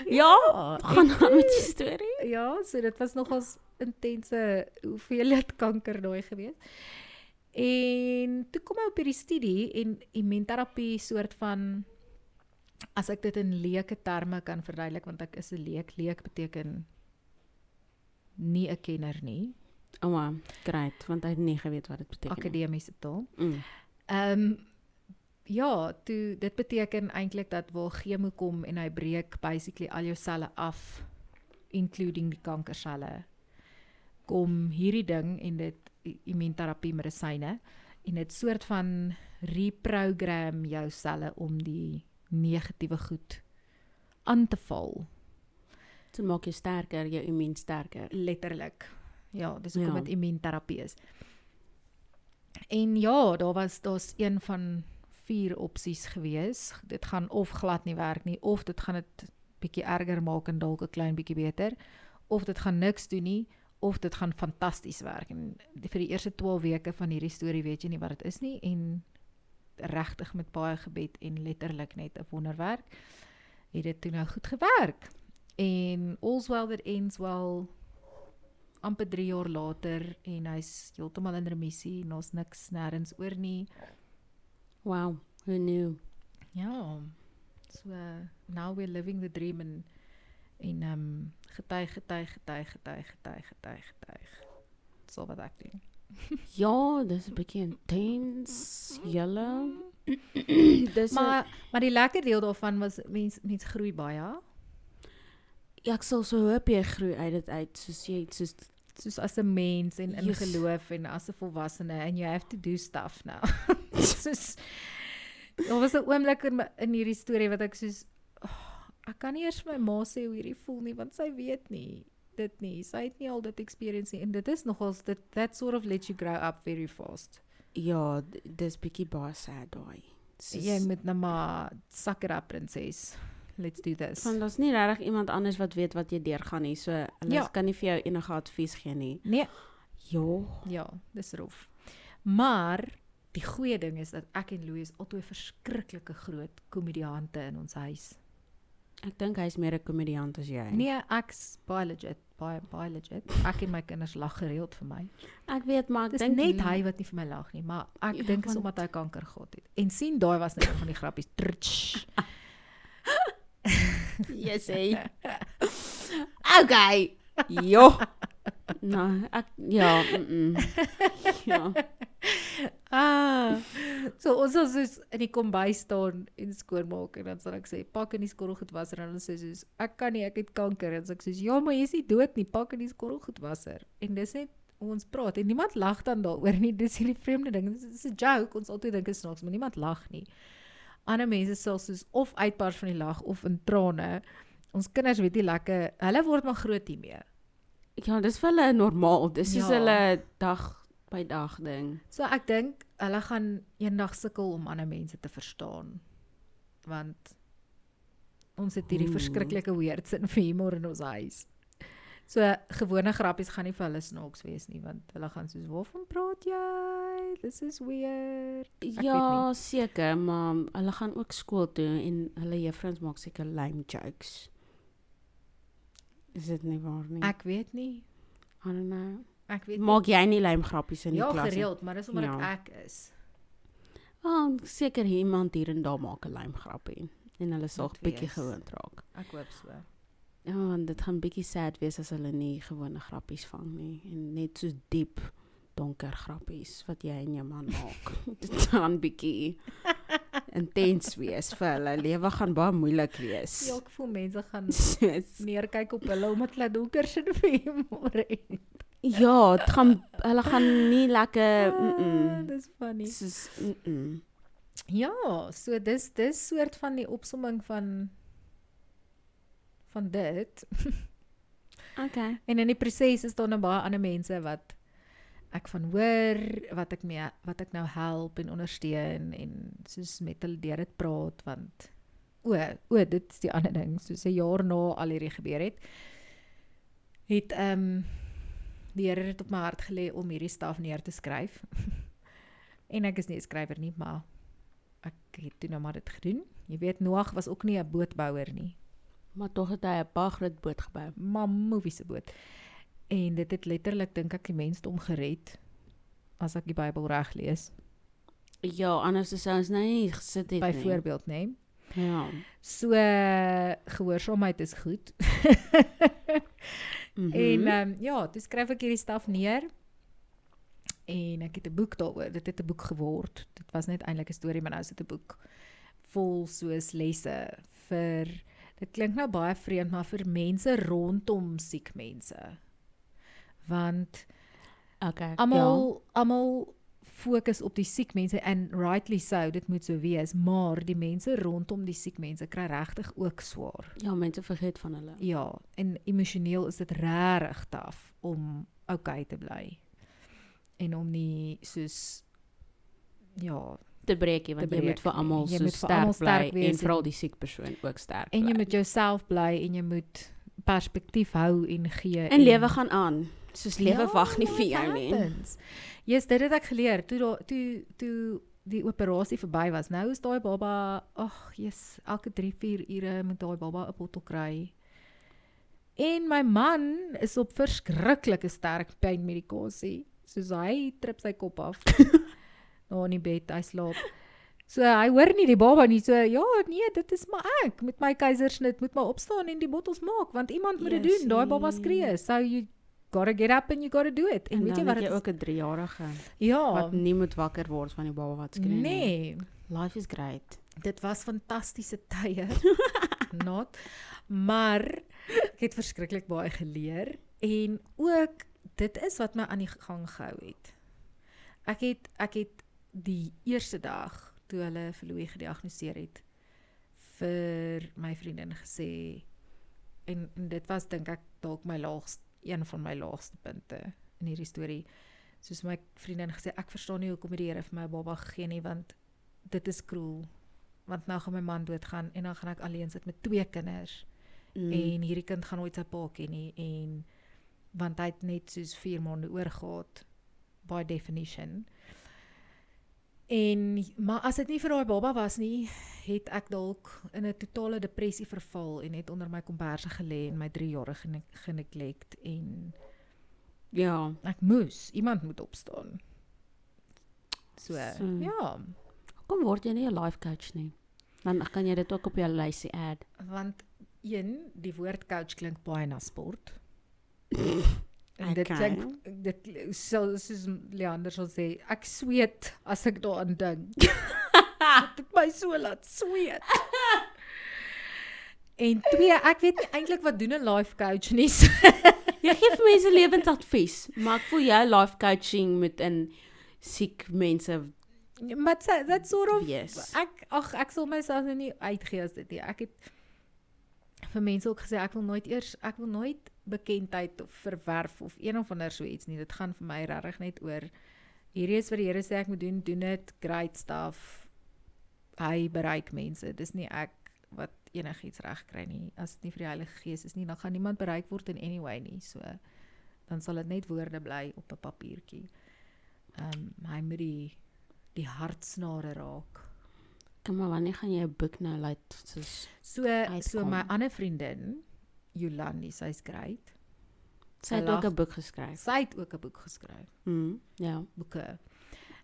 [SPEAKER 1] Ja,
[SPEAKER 2] Ja,
[SPEAKER 1] gaan aan met die storie.
[SPEAKER 2] Ja, so dit was nogals intense hoeveelheid kanker daai gewees. En toe kom hy op hierdie studie en immuunterapie soort van as ek dit in leuke terme kan verduidelik want ek is 'n leek. Leek beteken nie 'n kenner nie,
[SPEAKER 1] Ouma, great, want hy het nie geweet wat dit beteken. nie.
[SPEAKER 2] akademiese taal.
[SPEAKER 1] Mm.
[SPEAKER 2] Ehm ja, toe dit beteken eintlik dat waar chemo kom en hy breek basically al jou selle af including die kankerselle. Kom hierdie ding en dit immuunterapie medisyne en dit soort van reprogram jou selle om die negatiewe goed aan te val.
[SPEAKER 1] Dit maak jou sterker, jou immuun sterker.
[SPEAKER 2] letterlik. Ja, dis hoekom
[SPEAKER 1] Ja.
[SPEAKER 2] dit immuunterapie is. En ja, daar was daar's een van vier opsies gewees. Dit gaan of glad nie werk nie of dit gaan dit bietjie erger maak en dalk 'n klein bietjie beter of dit gaan niks doen nie of dit gaan fantasties werk. En die- vir die eerste 12 weke van hierdie storie weet jy nie wat dit is nie en regtig met baie gebed en letterlik net 'n wonderwerk het dit toe nou goed gewerk. En all's well that ends well amper 3 jaar later en hy's heeltemal in remissie en ons niks nêrens oor nie.
[SPEAKER 1] Wow, who knew?
[SPEAKER 2] Ja. So now we're living the dream en en um, getuig getuig getuig getuig getuig getuig getuig. Dis al wat ek doen.
[SPEAKER 1] Ja, dis 'n bietjie intens. Julle. dis maar
[SPEAKER 2] Maar maar die lekker deel daarvan was mens mens groei baie.
[SPEAKER 1] ja, ek sal so hoop jy groei uit dit uit soos jy soos
[SPEAKER 2] soos as 'n mens en in
[SPEAKER 1] Yes.
[SPEAKER 2] geloof en as 'n volwassene and you have to do stuff now. soos daar was 'n oomblik in in hierdie storie wat ek soos oh, ek kan nie eers vir my ma sê hoe hierdie voel nie want sy weet nie dit nie. Sy het nie al dit experience nie en dit is nogals dit that sort of let you grow up very fast.
[SPEAKER 1] ja, dis bietjie baie sad daai.
[SPEAKER 2] Jy moet nou maar suck it up prinses. Let's do this.
[SPEAKER 1] Want daar's nie regtig iemand anders wat weet wat jy deurgaan nie. So hulle
[SPEAKER 2] Ja.
[SPEAKER 1] ja. kan nie vir jou enige advies gee nie.
[SPEAKER 2] Nee,
[SPEAKER 1] Ja.
[SPEAKER 2] Ja, dis rof. Maar die goeie ding is dat ek en Louis albei verskriklike groot komediante in ons huis.
[SPEAKER 1] Ek dink hy's meer 'n komediant as jy.
[SPEAKER 2] Nee, ek's baie legit, baie baie legit. Ek en my kinders lag gereeld vir my.
[SPEAKER 1] Ek weet maar ek dink
[SPEAKER 2] net hy wat nie vir my lag nie, maar ek
[SPEAKER 1] Ja,
[SPEAKER 2] dink is omdat hy kanker gehad het. En sien daai was net een van die grappies.
[SPEAKER 1] Yes, hey. okay. Jo. Nou, ek ja, mm -mm. ja.
[SPEAKER 2] Ah. So ons sal soos in die kombuis staan en skoonmaak en dan sal ek sê pak in die skorrelgoedwasser en hulle sê soos ek kan nie ek het kanker. En sê ek soos ja maar jy is nie dood nie. Pak in die skorrelgoedwasser en dis net ons praat en niemand lag dan daaroor nie. Dis hierdie vreemde ding. Dis is 'n joke. Ons altyd dink dit is snaaks maar niemand lag nie. Ander mense sal soos of uitbars van die lag of in trane. Ons kinders weet nie lekker hulle word maar groot hiermee.
[SPEAKER 1] Ja, dis vir hulle normaal. Dis soos
[SPEAKER 2] Ja.
[SPEAKER 1] hulle dag by dag ding.
[SPEAKER 2] So ek dink hulle gaan eendag sukkel om ander mense te verstaan. Want ons het hierdie
[SPEAKER 1] Oeh.
[SPEAKER 2] verskriklike weird sin vir humor in ons huis. So gewone grappies gaan nie vir hulle snaaks wees nie want hulle gaan soos waarvan praat jy? This is weird. weet
[SPEAKER 1] Ja, seker, maar hulle gaan ook skool toe en hulle juffrouens maak seker lame jokes. Is dit nie waar nie?
[SPEAKER 2] Ek weet nie.
[SPEAKER 1] I don't know.
[SPEAKER 2] Ek weet
[SPEAKER 1] Maak jy nie lame grappies in die
[SPEAKER 2] ja
[SPEAKER 1] klas? nie?
[SPEAKER 2] gereeld, maar dis omdat
[SPEAKER 1] Ja.
[SPEAKER 2] ja. ek is.
[SPEAKER 1] Oh, seker iemand hier en daar maak 'n lame grappie en hulle sal
[SPEAKER 2] Moet
[SPEAKER 1] bietjie gewoond raak.
[SPEAKER 2] Ek hoop so.
[SPEAKER 1] Ja, want dit gaan bietjie sad wees as hulle nie gewone grappies vang nie en net so diep donker grappies wat jy en jou man maak. dit gaan bietjie intens wees vir hulle. Lewe gaan baie moeilik wees.
[SPEAKER 2] Ja, ek voel mense gaan
[SPEAKER 1] Soos-
[SPEAKER 2] neerkyk op hulle omdat hulle donker sin vir het.
[SPEAKER 1] Ja, dit gaan hulle gaan nie lekker mm -mm.
[SPEAKER 2] Dis funny.
[SPEAKER 1] Soos mm -mm.
[SPEAKER 2] Ja, so dis dis soort van die opsomming van van dit.
[SPEAKER 1] Okay.
[SPEAKER 2] En in die proses is daar nou baie ander mense wat ek van hoor, wat ek mee wat ek nou help en ondersteun en soos met hulle deur dit praat want o, o, dit is die ander ding, soos 'n jaar na al hierdie gebeur het, het ehm um, die Here het op my hart gelê om hierdie staf neer te skryf. en ek is nie 'n skrywer nie, maar ek het toe nou maar dit gedoen. Jy weet Noag was ook nie 'n bootbouer nie.
[SPEAKER 1] Maar tog het hy 'n baie groot boot gebou.
[SPEAKER 2] maar movie se boot. En dit het letterlik dink ek die mensdom gered as ek die Bybel reg lees.
[SPEAKER 1] Ja, anders sou ons nou nie gesit het nie.
[SPEAKER 2] Byvoorbeeld, né? Nee?
[SPEAKER 1] Ja.
[SPEAKER 2] So gehoorsaamheid is goed.
[SPEAKER 1] Mhm.
[SPEAKER 2] En ehm um, ja, toe skryf ek hierdie staf neer. En ek het 'n boek daaroor. Dit het 'n boek geword. Dit was net eintlik 'n storie, maar nou is dit 'n boek vol soos lesse vir dit klink nou baie vreemd, maar vir mense rondom siek mense. Want
[SPEAKER 1] okay.
[SPEAKER 2] almal almal fokus op die siek mense and rightly so, dit moet so wees, maar die mense rondom die siek mense kry regtig ook swaar.
[SPEAKER 1] ja. mense vergeet van hulle.
[SPEAKER 2] Ja, en emosioneel is dit regtig taaf om okay te bly. En om nie soos ja,
[SPEAKER 1] Te breek jy want
[SPEAKER 2] Te
[SPEAKER 1] jy moet
[SPEAKER 2] breek
[SPEAKER 1] vir almal
[SPEAKER 2] Jy
[SPEAKER 1] so
[SPEAKER 2] moet vir almal
[SPEAKER 1] sterk bly
[SPEAKER 2] sterk wees
[SPEAKER 1] en veral
[SPEAKER 2] en-
[SPEAKER 1] die siek persoon ook sterk
[SPEAKER 2] en jy
[SPEAKER 1] bly.
[SPEAKER 2] moet jouself bly en jy moet perspektief hou en gee
[SPEAKER 1] en lewe gaan aan. Soos lewe
[SPEAKER 2] Ja,
[SPEAKER 1] wag nie vir jou nie.
[SPEAKER 2] Yes, dit het ek geleer toe daar toe toe die operasie verby was. Nou is daai baba, ag, yes, elke 3-4 ure moet daai baba 'n bottel kry. En my man is op verskriklike sterk pynmedikasie. Soos hy trip sy kop af. nou in die bed, hy slaap. So hy hoor nie die baba nie. So ja, nee, dit is maar ek met my keisersnit moet maar opstaan en die bottels maak want iemand moet dit doen. Daai baba
[SPEAKER 1] Jessie.
[SPEAKER 2] skree. So you gotta get up and you gotta do it. En,
[SPEAKER 1] En
[SPEAKER 2] weet jy wat dit is?
[SPEAKER 1] ook 'n 3-jarige
[SPEAKER 2] Ja.
[SPEAKER 1] wat nie moet wakker word van die baba wat skree nie.
[SPEAKER 2] Nee,
[SPEAKER 1] Life is great.
[SPEAKER 2] dit was fantastiese tye. Not. Maar ek het verskriklik baie geleer en ook dit is wat my aan die gang gehou het. Ek het ek het die eerste dag toe hulle vir Louis gediagnoseer het vir my vriendin gesê en, en dit was dink ek dalk my laagste een van my laagste punte in hierdie storie. Soos my vriendin gesê, ek verstaan nie hoekom die Here vir my 'n baba gegee nie want dit is cruel. Want nou gaan my man doodgaan en dan gaan ek alleen sit met twee kinders
[SPEAKER 1] Mm.
[SPEAKER 2] en hierdie kind gaan nooit sy pa ken nie en want hy het net soos 4 maande oorgehad by definition. En maar as dit nie vir daai baba was nie, het ek dalk in 'n totale depressie verval en het onder my komberse gelê en my 3 jaar gene geneglect en
[SPEAKER 1] ja.
[SPEAKER 2] ek moes, iemand moet opstaan. So,
[SPEAKER 1] So.
[SPEAKER 2] ja,
[SPEAKER 1] Kom word jy nie 'n life coach nie. Dan kan jy dit ook op jou lysie add.
[SPEAKER 2] want een, die woord coach klink baie na sport. En dit
[SPEAKER 1] Okay.
[SPEAKER 2] klink dit sal soos Leander sal sê, ek sweet as ek daaraan dink. dit my so laat sweet. En twee, ek weet nie eintlik wat doen 'n life coach nie.
[SPEAKER 1] Jy gee vir mense lewensadvies, maar ek voel jou life coaching moet in siek mense
[SPEAKER 2] maar dit dit sort of
[SPEAKER 1] wees.
[SPEAKER 2] ek ag ek sal myself nou nie uitgee as dit nie. Ek het vir mense ook gesê ek wil nooit eers ek wil nooit bekendheid of verwerf of een of ander so iets nie. Dit gaan vir my regtig net oor hierdie is wat die Here sê ek moet doen, doen dit, great stuff. Hy bereik mense. Dis nie ek wat enigiets reg kry nie. As dit nie vir die Heilige Gees is nie, dan gaan niemand bereik word in anyway nie. So dan sal dit net woorde bly op 'n papiertjie. Ehm um, hy moet die die hartsnare raak.
[SPEAKER 1] Kom maar wanneer gaan jy 'n boek nou laat soos
[SPEAKER 2] So so
[SPEAKER 1] Uitkom.
[SPEAKER 2] my ander vriendin, Jolandi, sy's great.
[SPEAKER 1] sy het
[SPEAKER 2] Sy
[SPEAKER 1] ook. 'n boek geskryf.
[SPEAKER 2] Sy het ook 'n boek geskryf,
[SPEAKER 1] Mm, ja.
[SPEAKER 2] boeke.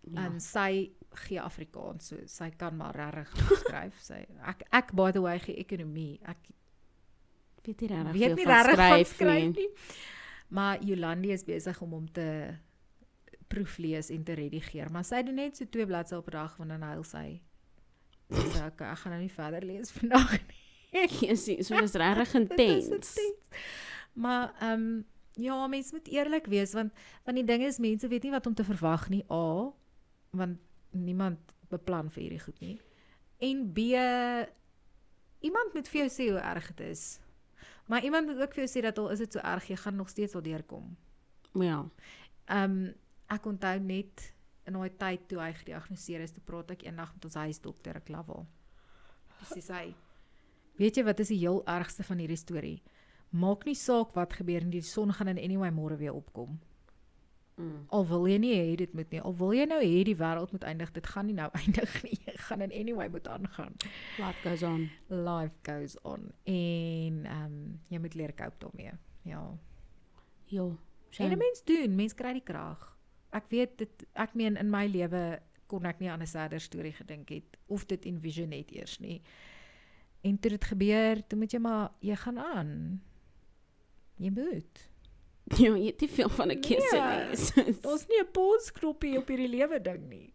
[SPEAKER 1] ja.
[SPEAKER 2] En sy gee Afrikaans, so sy kan maar regtig skryf. Sy ek ek by the way gee ekonomie. Ek
[SPEAKER 1] weet nie regtig veel
[SPEAKER 2] nie
[SPEAKER 1] van skryf
[SPEAKER 2] skryf
[SPEAKER 1] nie.
[SPEAKER 2] nie. Maar Jolandi is besig om hom te proeflees en te redigeer, maar sy doen net so twee bladsye op 'n dag want dan huil sy. So ek, ek gaan nou nie verder lees vandag nie.
[SPEAKER 1] Jessie, so dis regtig
[SPEAKER 2] is
[SPEAKER 1] intens.
[SPEAKER 2] Maar ehm um, ja, mense moet eerlik wees want want die ding is mense weet nie wat om te verwag nie. A want niemand beplan vir hierdie goed nie. En B iemand moet vir jou sê hoe erg dit is. Maar iemand moet ook vir jou sê dat al is dit so erg, jy gaan nog steeds al deurkom.
[SPEAKER 1] Ja.
[SPEAKER 2] Ehm um, ek onthou net in daai tyd toe hy gediagnoseer is, toe praat ek eendag met ons huisdokter, ek Laval. Dis sê hy, weet jy wat is die heel ergste van hierdie storie? Maak nie saak wat gebeur nie, die son gaan in anyway môre weer opkom.
[SPEAKER 1] Mm.
[SPEAKER 2] Al wil jy nie hê dit moet nie, al wil jy nou hê die wêreld moet eindig, dit gaan nie nou eindig nie. Jy gaan in anyway moet aangaan.
[SPEAKER 1] Life goes on.
[SPEAKER 2] Life goes on en ehm um, jy moet leer cope daarmee. Ja.
[SPEAKER 1] Jo.
[SPEAKER 2] En 'n mens doen, mens kry die krag. Ek weet dit ek meen in my lewe kon ek nie aan 'n sadder storie gedink het of dit envision het eers nie. En toe dit gebeur, toe moet jy maar jy gaan aan. Jy moet.
[SPEAKER 1] Ja, jy het nie veel van 'n keuse
[SPEAKER 2] Nee.
[SPEAKER 1] nie.
[SPEAKER 2] Daar's nie 'n pausknoppie op hierdie lewe ding nie.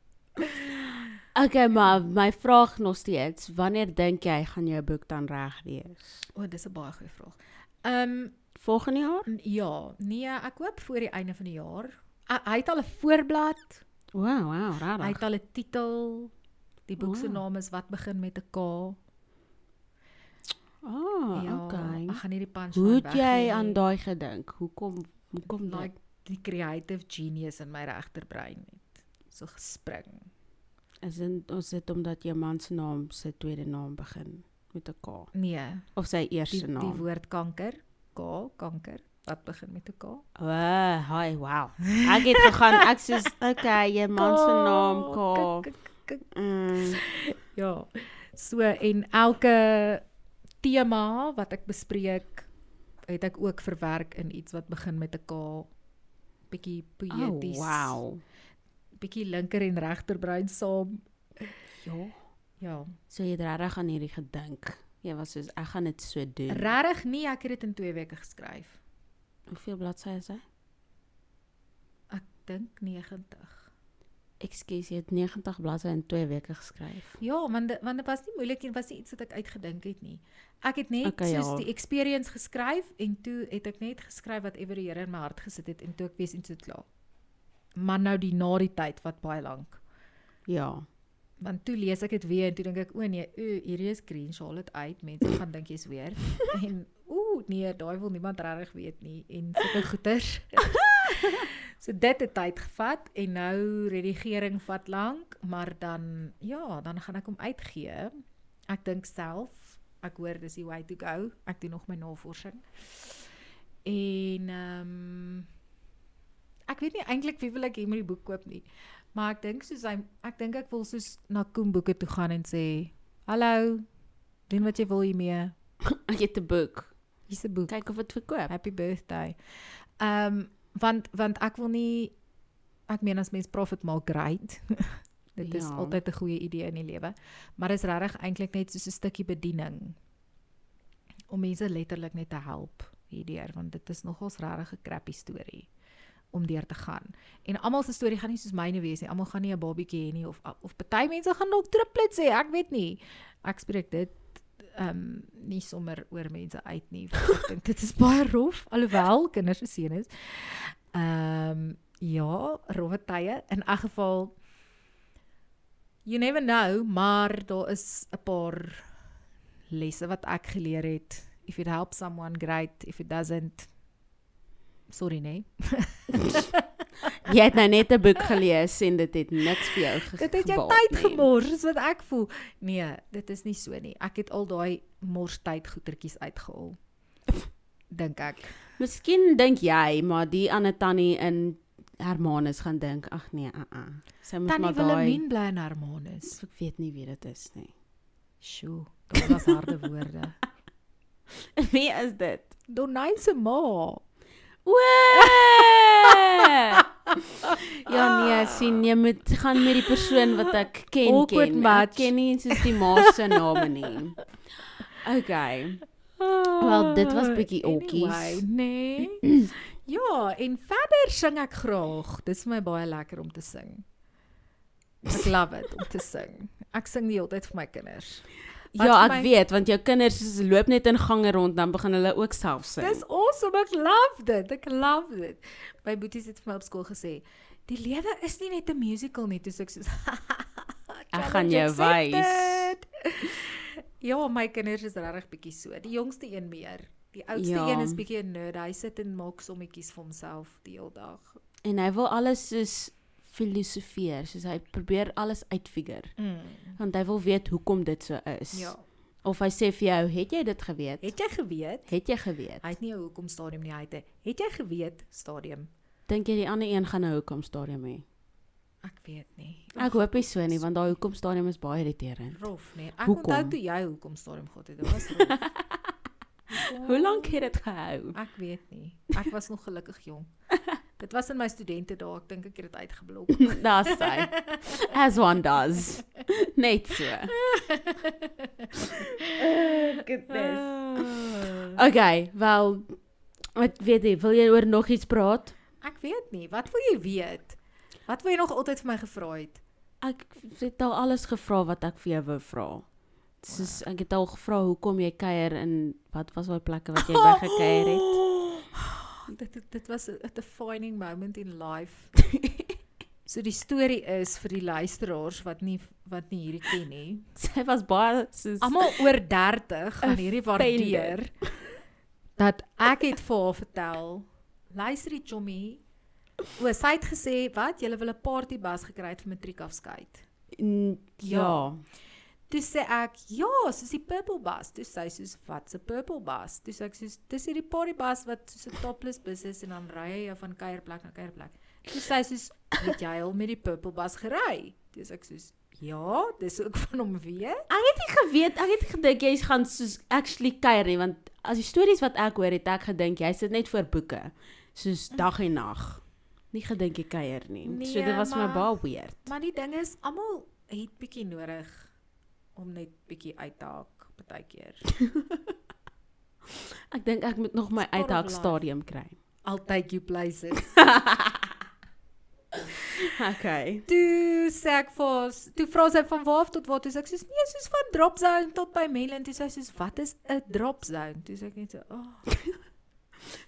[SPEAKER 1] okay, maar my vraag nog steeds, wanneer dink jy gaan jou boek dan reg wees?
[SPEAKER 2] O, oh, dis 'n baie goeie vraag. Ehm um,
[SPEAKER 1] Volgende jaar?
[SPEAKER 2] ja, nee, ek hoop voor die einde van die jaar. Hy het al 'n voorblad,
[SPEAKER 1] Wow, wow,
[SPEAKER 2] hy
[SPEAKER 1] regtig.
[SPEAKER 2] het al 'n titel. Die boek se
[SPEAKER 1] Wow.
[SPEAKER 2] naam is Wat begin met 'n K.
[SPEAKER 1] Oh,
[SPEAKER 2] ja,
[SPEAKER 1] okay.
[SPEAKER 2] ek gaan nie die punch
[SPEAKER 1] Hoe het jy aan daai gedink? Hoekom hoekom daai
[SPEAKER 2] like die creative genius in my regterbrein het so gespring.
[SPEAKER 1] is dit ons dit omdat jou man se naam se tweede naam begin met 'n K
[SPEAKER 2] Nee,
[SPEAKER 1] of sy
[SPEAKER 2] die
[SPEAKER 1] eerste
[SPEAKER 2] die
[SPEAKER 1] naam?
[SPEAKER 2] woord kanker, K, kanker, wat begin met 'n K?
[SPEAKER 1] O, oh, hi, wow. Ek het gegaan ek soos okay, jou man se naam K.
[SPEAKER 2] K, k, k.
[SPEAKER 1] Mm,
[SPEAKER 2] Ja. So en elke tema wat ek bespreek, het ek ook verwerk in iets wat begin met 'n K. Bietjie poëties.
[SPEAKER 1] oh, wow.
[SPEAKER 2] Bietjie linker en regterbrein saam.
[SPEAKER 1] Ja.
[SPEAKER 2] Ja.
[SPEAKER 1] So jy het regtig aan hierdie gedink. Jy was soos ek gaan dit so doen.
[SPEAKER 2] Regtig nie, ek het dit in 2 weke geskryf.
[SPEAKER 1] Hoeveel bladsye is hy?
[SPEAKER 2] Ek dink 90.
[SPEAKER 1] Ekskuus, jy het 90 bladsye in 2 weke geskryf.
[SPEAKER 2] Ja, want dit want dit was nie moeilik en was nie iets wat ek uitgedink het nie. Ek het net
[SPEAKER 1] Okay,
[SPEAKER 2] soos
[SPEAKER 1] ja.
[SPEAKER 2] die experience geskryf en toe het ek net geskryf wat ewer die Here in my hart gesit het en toe ek wees en so klaar. Maar nou die na die tyd wat baie lank.
[SPEAKER 1] Ja.
[SPEAKER 2] Want toe lees ek dit weer en toe dink ek o nee, o hierdie is green Charlotte uit. Mense gaan dink jy's weer. en ooh nee, daai wil niemand regtig weet nie en sulke goeters. so dit het tyd gevat en nou redigering vat lank, maar dan ja, dan gaan ek hom uitgee. Ek dink self, ek hoor dis die way to go. Ek doen nog my navorsing. En ehm um, ek weet nie eintlik wie wil ek hê moet die boek koop nie. Maar ek dink soos hy ek dink ek wil soos na Koen boeke toe gaan en sê, "Hallo, doen wat jy wil hiermee.
[SPEAKER 1] Ek het 'n boek.
[SPEAKER 2] Hier's 'n boek.
[SPEAKER 1] Kyk of dit verkoop.
[SPEAKER 2] Happy birthday." Ehm um, want want ek wil nie ek meen as mens profit maak, great. Dit is
[SPEAKER 1] Ja.
[SPEAKER 2] altyd 'n goeie idee in die lewe. Maar dis regtig eintlik net soos 'n stukkie bediening om mense letterlik net te help hierdeur want dit is nogals regtig 'n crappy storie om deur te gaan. En almal se storie gaan nie soos myne wees nie. Almal gaan nie 'n babietjie hê nie of of party mense gaan dalk triplets hê, ek weet nie. Ek spreek dit ehm um, nie sommer oor mense uit nie. Ek dink dit is baie rof alhoewel kinders se seën is. Ehm um, ja, rowwe tye. In elk geval you never know, maar daar is 'n paar lesse wat ek geleer het. If it helps someone great, if it doesn't sorry nee.
[SPEAKER 1] Jy het nou net 'n boek gelees en dit het niks vir jou ge
[SPEAKER 2] Dit het jou tyd
[SPEAKER 1] nie.
[SPEAKER 2] gemors, is wat ek voel. Nee, dit is nie so nie. Ek het al daai mors tyd goetertjies uitgehaal. Dink ek.
[SPEAKER 1] Miskien dink jy, maar die ander tannie in Hermanus gaan dink, ag nee, uh uh. Sy moet
[SPEAKER 2] Tannie
[SPEAKER 1] maar daai
[SPEAKER 2] Wilhelmine bly in Hermanus.
[SPEAKER 1] ek weet nie wie dit is nie.
[SPEAKER 2] Sjoe, dit was harde woorde.
[SPEAKER 1] wie is dit?
[SPEAKER 2] Donay se ma.
[SPEAKER 1] O! Ja nee, sien jy moet gaan met die persoon wat ek ken
[SPEAKER 2] Awkward
[SPEAKER 1] ken.
[SPEAKER 2] match.
[SPEAKER 1] Ek ken nie soos die ma se name nie. Okay. Wel, dit was bietjie okkies.
[SPEAKER 2] Anyway, nee. ja, en verder sing ek graag. Dit is vir my baie lekker om te sing. Ek love it om te sing. Ek sing die hele tyd vir my kinders. Wat
[SPEAKER 1] Ja, ek
[SPEAKER 2] my-
[SPEAKER 1] weet want jou kinders loop net in gange rond dan begin hulle ook self sing.
[SPEAKER 2] Dis awesome. Ek love dit. Ek love dit. My boeties het vir my op skool gesê, "Die lewe is nie net 'n musical nie." Toe ek soos
[SPEAKER 1] Ek gaan jou
[SPEAKER 2] "Challenge
[SPEAKER 1] wys."
[SPEAKER 2] accepted." Ja, my kinders is regtig bietjie so. Die jongste een meer. Die oudste
[SPEAKER 1] Ja.
[SPEAKER 2] een is bietjie 'n nerd. Hy sit en maak sommetjies vir homself die hele dag.
[SPEAKER 1] En hy wil alles soos filosofeer, soos hy probeer alles uitfigure.
[SPEAKER 2] Mm.
[SPEAKER 1] Want hy wil weet hoekom dit so is.
[SPEAKER 2] Ja.
[SPEAKER 1] Of hy sê vir jou, "Het jy dit geweet?"
[SPEAKER 2] Het jy geweet?
[SPEAKER 1] Het jy geweet?
[SPEAKER 2] Hy het nie 'n hoekom stadium nie, hy het 'n het jy geweet stadium.
[SPEAKER 1] Dink jy die ander een gaan 'n hoekom stadium hê?
[SPEAKER 2] Ek weet nie.
[SPEAKER 1] Ek hoop nie so nie, want daai hoekom stadium is baie irriterend.
[SPEAKER 2] rof nie. Ek
[SPEAKER 1] Hoekom?
[SPEAKER 2] onthou toe jy hoekom stadium gehad het. Dit was rof.
[SPEAKER 1] Hoe lank het dit gehou?
[SPEAKER 2] Ek weet nie. Ek was nog gelukkig jong. Dit was in my studente dae. Ek dink ek het dit uitgeblok.
[SPEAKER 1] Daar's hy. As one does. Net so.
[SPEAKER 2] Goodness.
[SPEAKER 1] Okay, wel Ek weet nie, wil jy oor nog iets praat?
[SPEAKER 2] Ek weet nie, wat wil jy weet? Wat wou jy nog altyd vir my gevra het?
[SPEAKER 1] Ek het al alles gevra wat ek vir jou wou vra. Soos ek het al gevra hoekom jy kuier en wat was daai plekke wat jy by gekuier het?
[SPEAKER 2] Dit dit, was 'n defining moment in life. so die storie is vir die luisteraars wat nie wat nie hierdie ken nie.
[SPEAKER 1] Sy was baie soos
[SPEAKER 2] Almal oor 30 gaan hierdie waardeer dat ek het vir haar vertel. Luister die chommy. O, sy het gesê, "Wat? Julle wil 'n partybus gekry het vir matriekafskeid."
[SPEAKER 1] Mm, ja.
[SPEAKER 2] Toe sê ek, "Ja, soos die purple bus." Toe sê sy soos, "Wat's 'n purple bus?" Toe sê ek soos, "Dis hierdie partybus wat soos 'n topless bus is en dan ry jy van kuierplek na kuierplek." Toe sê sy soos, "Het jy al met die purple bus gery?" Toe sê ek soos, "Ja, dis ook van hom weet."
[SPEAKER 1] Ek het nie geweet, ek het nie gedink jy gaan soos actually kuier nie, want as die stories wat ek hoor het ek gedink jy sit net voor boeke, soos dag en nag. Nie gedink jy kuier nie. Nee, so
[SPEAKER 2] Nee,
[SPEAKER 1] dit was vir my
[SPEAKER 2] maar-
[SPEAKER 1] baie weird.
[SPEAKER 2] Maar die ding is, almal het bietjie nodig om net bietjie uit te haak partykeer.
[SPEAKER 1] Ek dink ek moet nog my uithaak stadium kry.
[SPEAKER 2] I'll take you places.
[SPEAKER 1] Okay.
[SPEAKER 2] toe sê ek vir toe vra sy van waar tot waar, toe sê ek soos nee, soos van drop zone tot by Melon, toe sê sy soos wat is 'n drop zone? Toe sê ek net so, "Ag,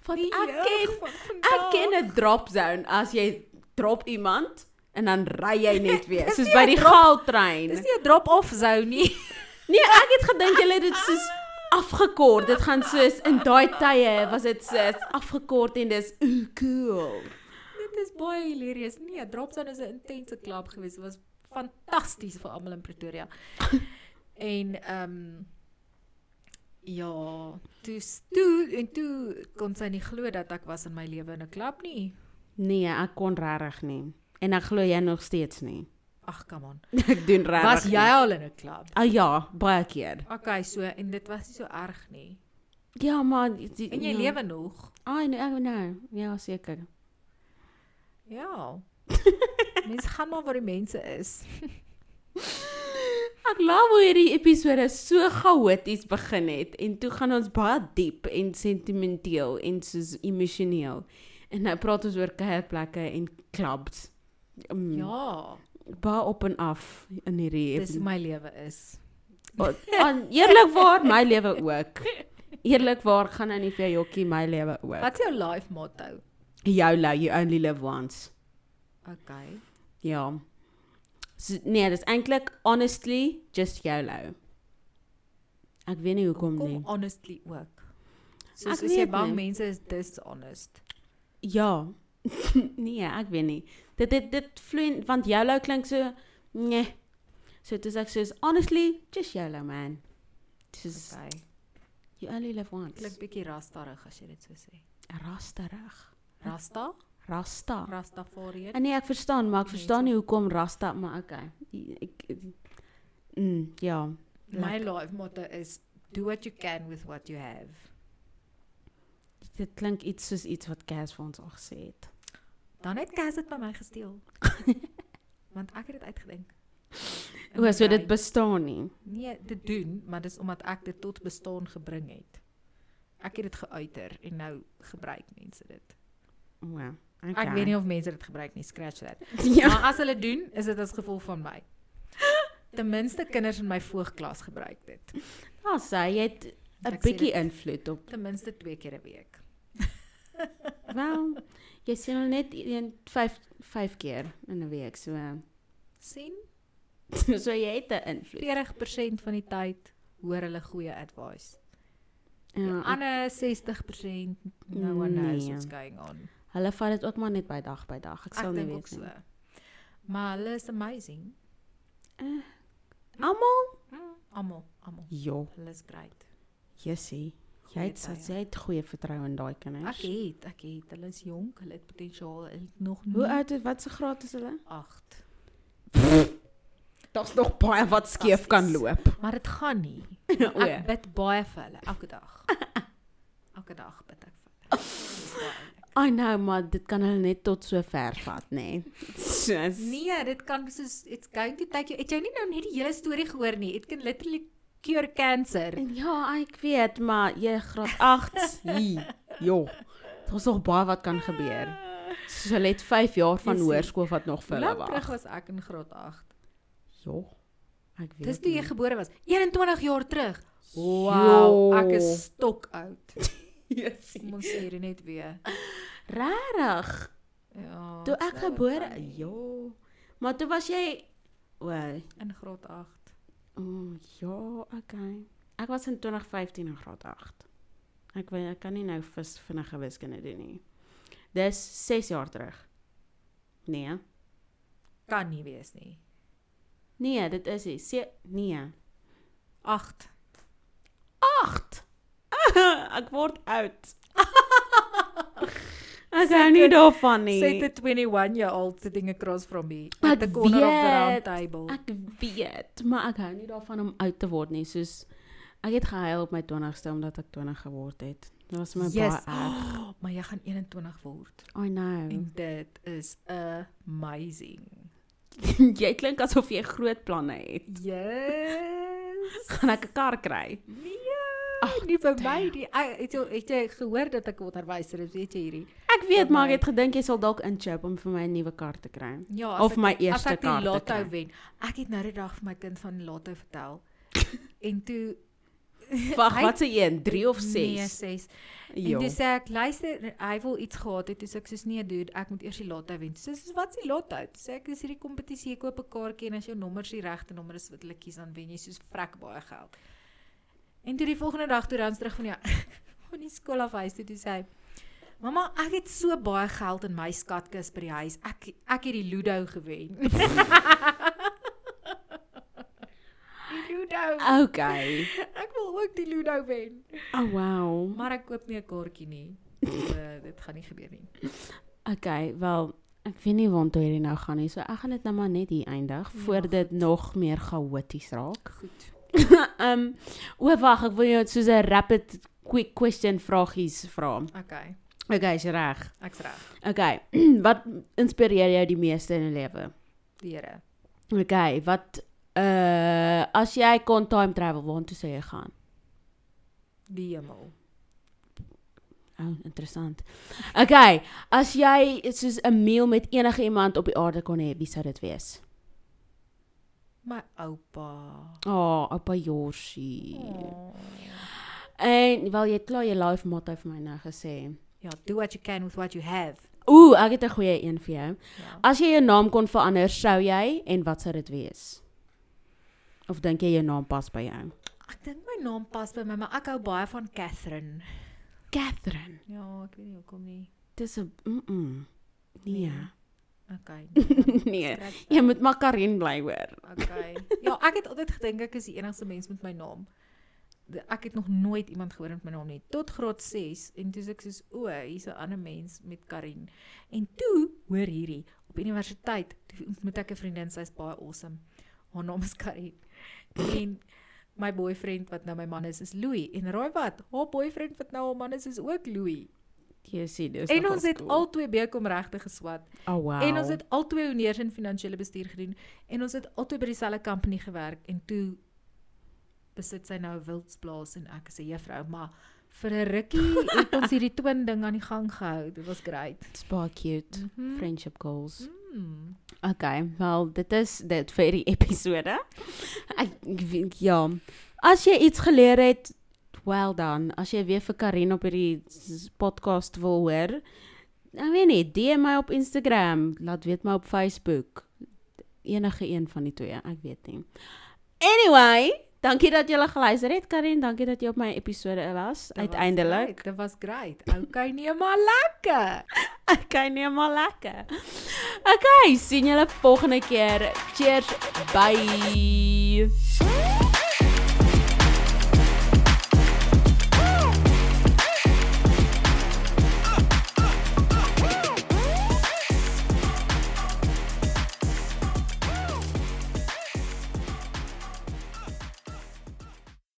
[SPEAKER 2] oh, die
[SPEAKER 1] ek ken
[SPEAKER 2] van
[SPEAKER 1] ek
[SPEAKER 2] vandag."
[SPEAKER 1] ken 'n drop zone as jy drop iemand en dan ry jy net weer, soos by die gaaltrein.
[SPEAKER 2] Dis nie 'n drop off zone nie.
[SPEAKER 1] Nee, ek het gedink julle het dit soos afgekort. Dit gaan soos in daai tye was dit soos afgekort en dis ooh cool.
[SPEAKER 2] Dit is baie hilarious. Nee, drop zone is 'n intense klub geweest. Dit was fantasties vir almal in Pretoria. en ehm um, ja, toe toe en toe kon sy nie glo dat ek was in my lewe in 'n klub nie.
[SPEAKER 1] Nee, ek kon regtig nie. En ek glo jy nog steeds nie.
[SPEAKER 2] Ag, come on.
[SPEAKER 1] Ek doen regtig.
[SPEAKER 2] Was jy al in 'n klub?
[SPEAKER 1] Ah ja, baie keer.
[SPEAKER 2] Okay, so en dit was nie so erg nie.
[SPEAKER 1] Ja, maar die,
[SPEAKER 2] En jy
[SPEAKER 1] ja.
[SPEAKER 2] lewe nog.
[SPEAKER 1] Ah, nee, ek nou. Ja, seker.
[SPEAKER 2] Ja. Mense gaan maar waar die mense is.
[SPEAKER 1] Ek love hoe hierdie episode so chaoties begin het en toe gaan ons baie diep en sentimenteel en soos emosioneel. En nou praat ons oor kuierplekke en clubs. Um,
[SPEAKER 2] Ja,
[SPEAKER 1] baie op en af in hierdie
[SPEAKER 2] dis my lewe is.
[SPEAKER 1] Aan eerlikwaar my lewe ook. Eerlikwaar gaan nou nie vir jou jokkie my lewe ook.
[SPEAKER 2] Wat is jou life motto?
[SPEAKER 1] Jou lou you only live once.
[SPEAKER 2] Okay.
[SPEAKER 1] Ja. So, nee, dis eintlik honestly just YOLO. Ek weet nie hoekom
[SPEAKER 2] Kom
[SPEAKER 1] nie.
[SPEAKER 2] honestly ook.
[SPEAKER 1] Ek
[SPEAKER 2] Soos as jy
[SPEAKER 1] weet
[SPEAKER 2] bang
[SPEAKER 1] nie.
[SPEAKER 2] mense is dishonest.
[SPEAKER 1] Ja. nee, ek weet nie. Dit dit dit vloei want YOLO klink so nee. So dis ek soos honestly just YOLO man. Dis
[SPEAKER 2] Okay.
[SPEAKER 1] you only live once.
[SPEAKER 2] Klink bietjie rastarig as jy dit so sê.
[SPEAKER 1] rasterig.
[SPEAKER 2] Rasta?
[SPEAKER 1] Rasta.
[SPEAKER 2] Rastafarian?
[SPEAKER 1] En nee, ek verstaan, maar ek
[SPEAKER 2] Mense.
[SPEAKER 1] verstaan nie hoekom Rasta, maar okay. Ek, ek mm, ja.
[SPEAKER 2] My life motto is do what you can with what you have.
[SPEAKER 1] Dit klink iets soos iets wat Cas vir ons al gesê het.
[SPEAKER 2] Dan het Cas dit by my gesteel. Want ek het dit uitgedink. In
[SPEAKER 1] O, so dit bestaan nie.
[SPEAKER 2] nee, dit doen, maar dis omdat ek dit tot bestaan gebring het. Ek het dit geuiter en nou gebruik mense dit.
[SPEAKER 1] O, okay.
[SPEAKER 2] Ek weet nie of mense dit gebruik nie, scratch that.
[SPEAKER 1] Ja.
[SPEAKER 2] Maar as hulle doen, is dit as gevolg van my. Ten minste kinders in my voogklas gebruik dit.
[SPEAKER 1] Ja, sê jy het 'n bietjie invloed op.
[SPEAKER 2] Ten minste twee keer 'n week.
[SPEAKER 1] Wel, jy sien al net een 5 5 keer in 'n week, so
[SPEAKER 2] sien?
[SPEAKER 1] so jy het 'n invloed.
[SPEAKER 2] 40% van die tyd hoor hulle goeie advice. Die
[SPEAKER 1] Ja, ek-
[SPEAKER 2] ander 60% no one knows
[SPEAKER 1] Nee.
[SPEAKER 2] what's going on.
[SPEAKER 1] hulle vat dit ook maar net by dag by dag. Ek
[SPEAKER 2] Ek
[SPEAKER 1] sal nie
[SPEAKER 2] dink ook
[SPEAKER 1] weet
[SPEAKER 2] so.
[SPEAKER 1] nie.
[SPEAKER 2] Maar hulle is amazing.
[SPEAKER 1] Almal?
[SPEAKER 2] Mm, Almal, almal.
[SPEAKER 1] Ja,
[SPEAKER 2] Hulle is great.
[SPEAKER 1] Jessie. Jy het
[SPEAKER 2] tye.
[SPEAKER 1] jy het goeie vertroue in daai kinders.
[SPEAKER 2] Ek het, ek het. Hulle is jonk, hulle het potensiaal. Hulle het nog
[SPEAKER 1] Hoe
[SPEAKER 2] nie
[SPEAKER 1] oud is wat se graad is hulle?
[SPEAKER 2] 8.
[SPEAKER 1] Daar's nog baie wat skeef kan loop.
[SPEAKER 2] Maar dit gaan nie.
[SPEAKER 1] o, ja.
[SPEAKER 2] Ek bid baie vir hulle elke dag. Elke dag bid ek vir hulle.
[SPEAKER 1] I know, maar dit kan hulle net tot so ver vat, nê. Nee. Soos
[SPEAKER 2] Nee, dit kan soos it's going to take you. Het jy nie nou net die hele storie gehoor nie? It can literally cure cancer.
[SPEAKER 1] Ja, ek weet, maar jy graad 8 hier. Jo. Daar's nog baie wat kan gebeur. So hulle het 5 jaar van hoërskool wat nog vir hulle
[SPEAKER 2] lank terug
[SPEAKER 1] wag.
[SPEAKER 2] was ek in graad 8?
[SPEAKER 1] Jo. Ek weet.
[SPEAKER 2] Dis toe jy gebore was. 21 jaar terug.
[SPEAKER 1] Jo.
[SPEAKER 2] Wow, ek is stok oud.
[SPEAKER 1] Jessie.
[SPEAKER 2] Kom ons sê dit net weer.
[SPEAKER 1] Regtig.
[SPEAKER 2] Ja.
[SPEAKER 1] Toe ek gebore, jo. Maar toe was jy o,
[SPEAKER 2] in graad 8.
[SPEAKER 1] Oh, ja, okay. Ek was in 2015 in graad 8. Ek weet ek kan nie nou vis vinnige wiskunde doen nie. Dis 6 jaar terug. Nee.
[SPEAKER 2] Kan nie wees nie.
[SPEAKER 1] Nee, dit is nie. Se nee.
[SPEAKER 2] 8.
[SPEAKER 1] 8. ek word oud. Ek hou nie daarvan nie.
[SPEAKER 2] Say the 21 year old sitting across from me
[SPEAKER 1] Ek
[SPEAKER 2] at the corner of the round
[SPEAKER 1] weet.
[SPEAKER 2] table.
[SPEAKER 1] Ek weet, maar ek hou nie daarvan om oud te word nie. Soos ek het gehuil op my 20ste omdat ek 20 geword het. Dit was my
[SPEAKER 2] Yes.
[SPEAKER 1] baie erg.
[SPEAKER 2] Oh, maar jy gaan 21 word
[SPEAKER 1] I know.
[SPEAKER 2] en dit is amazing.
[SPEAKER 1] jy klink asof jy groot planne het.
[SPEAKER 2] Yes.
[SPEAKER 1] Gaan ek 'n kar kry?
[SPEAKER 2] Nee, Ag, nie vir my nie. Ek- Het jy het jy gehoor dat ek onderwyser is, weet jy hierdie?
[SPEAKER 1] Ek weet, maar ek het gedink jy sal dalk inchip om vir my 'n nuwe kar te kry.
[SPEAKER 2] Ja,
[SPEAKER 1] Of
[SPEAKER 2] ek,
[SPEAKER 1] my
[SPEAKER 2] as
[SPEAKER 1] eerste
[SPEAKER 2] ek die
[SPEAKER 1] kar te
[SPEAKER 2] lotto wen. Ek het nou die dag vir my kind van die lotto vertel. en toe
[SPEAKER 1] Wag, wat se een? 3 of 6?
[SPEAKER 2] Nee, 6. En sê ek, luister, hy wil iets gehad het, sê ek soos nee, dude, ek moet eers die lotto wen. Sê soos wat is die lotto? Sê ek dis hierdie kompetisie, jy koop 'n kaartjie en as jou nommer die regte nommer is wat hulle kies, dan wen jy soos vrek baie geld. En toe die volgende dag toe dan terug van ja, van die skool af huis toe toe sê hy Mamma, ek het so baie geld in my skatkis by die huis. Ek ek het die Ludo gewen. die Ludo.
[SPEAKER 1] Okay.
[SPEAKER 2] Ek wil ook die Ludo wen.
[SPEAKER 1] Oh wow.
[SPEAKER 2] Maar ek koop nie 'n kaartjie nie. So dit gaan nie gebeur nie.
[SPEAKER 1] Okay, wel ek weet nie waartoe hierdie nou gaan nie. So ek gaan dit nou maar net hier eindig
[SPEAKER 2] Ja,
[SPEAKER 1] voor dit nog meer chaoties raak.
[SPEAKER 2] Goed.
[SPEAKER 1] Um, o wag, ek wil jou soos 'n rapid quick question vragies vra.
[SPEAKER 2] Okay.
[SPEAKER 1] Okay, is reg?
[SPEAKER 2] Ek's reg.
[SPEAKER 1] Okay. wat inspireer jou die meeste in 'n lewe?
[SPEAKER 2] Die Here.
[SPEAKER 1] Okay, wat uh as jy kon time travel, waartoe sou jy gaan?
[SPEAKER 2] Die hemel.
[SPEAKER 1] Oh, interessant. Okay, as jy soos 'n meal met enige iemand op die aarde kon hê, wie sou dit wees?
[SPEAKER 2] My oupa.
[SPEAKER 1] Oh, oupa Yoshi.
[SPEAKER 2] Oh.
[SPEAKER 1] En wel jy klaar jou life motto vir my nou gesê.
[SPEAKER 2] Ja, do what you can with what you have.
[SPEAKER 1] Ooh, ek het 'n goeie een vir jou.
[SPEAKER 2] Ja.
[SPEAKER 1] As jy jou naam kon verander, sou jy en wat sou dit wees? Of dink jy jou naam pas by jou?
[SPEAKER 2] Ek dink my naam pas by my, maar ek hou baie van Catherine.
[SPEAKER 1] Catherine.
[SPEAKER 2] Ja, ek weet nie hoekom nie.
[SPEAKER 1] Dis 'n mm, -mm. Nee.
[SPEAKER 2] Nee. Okay.
[SPEAKER 1] nee.
[SPEAKER 2] Scratch
[SPEAKER 1] Jy
[SPEAKER 2] that.
[SPEAKER 1] moet maar Karin bly hoor.
[SPEAKER 2] Okay. Ja, ek het altyd gedink ek is die enigste mens met my naam. Ek het nog nooit iemand gehoor met my naam nie tot graad 6 en toe is ek soos o, hier's 'n ander mens met Karin. En toe, hoor hierdie, op universiteit, toe ontmoet ek 'n vriendin, sy's baie awesome. Haar naam is Karin. En my boyfriend wat nou my man is, is Louis. En raai wat? Haar boyfriend wat nou haar man is, is ook Louis.
[SPEAKER 1] Jy sien, dis
[SPEAKER 2] En ons het
[SPEAKER 1] cool.
[SPEAKER 2] al twee bekom regte geswat.
[SPEAKER 1] Oh wow.
[SPEAKER 2] En ons het albei honeurs in finansiële bestuur gedoen en ons het albei by dieselfde company gewerk en toe besit sy nou 'n wildsplaas en ek is 'n juffrou, maar vir 'n rukkie het ons hierdie twin ding aan die gang gehou. Dit was great.
[SPEAKER 1] It's baie cute.
[SPEAKER 2] Mhm.
[SPEAKER 1] Friendship goals.
[SPEAKER 2] Mm.
[SPEAKER 1] Okay, wel dit is dit vir die episode. Ek, ek ja. As jy iets geleer het, well done. As jy weer vir Karin op hierdie podcast wil hoor, dan weet nie, DM my op Instagram, laat weet my op Facebook. Enige een van die twee, ek weet nie. Anyway, dankie dat jy geluister het Karin, dankie dat jy op my episode was
[SPEAKER 2] Dit was
[SPEAKER 1] uiteindelik.
[SPEAKER 2] great, Dit was great. Okay, nee maar lekker.
[SPEAKER 1] Okay, nee maar lekker. Okay, sien julle volgende keer. Cheers. Bye.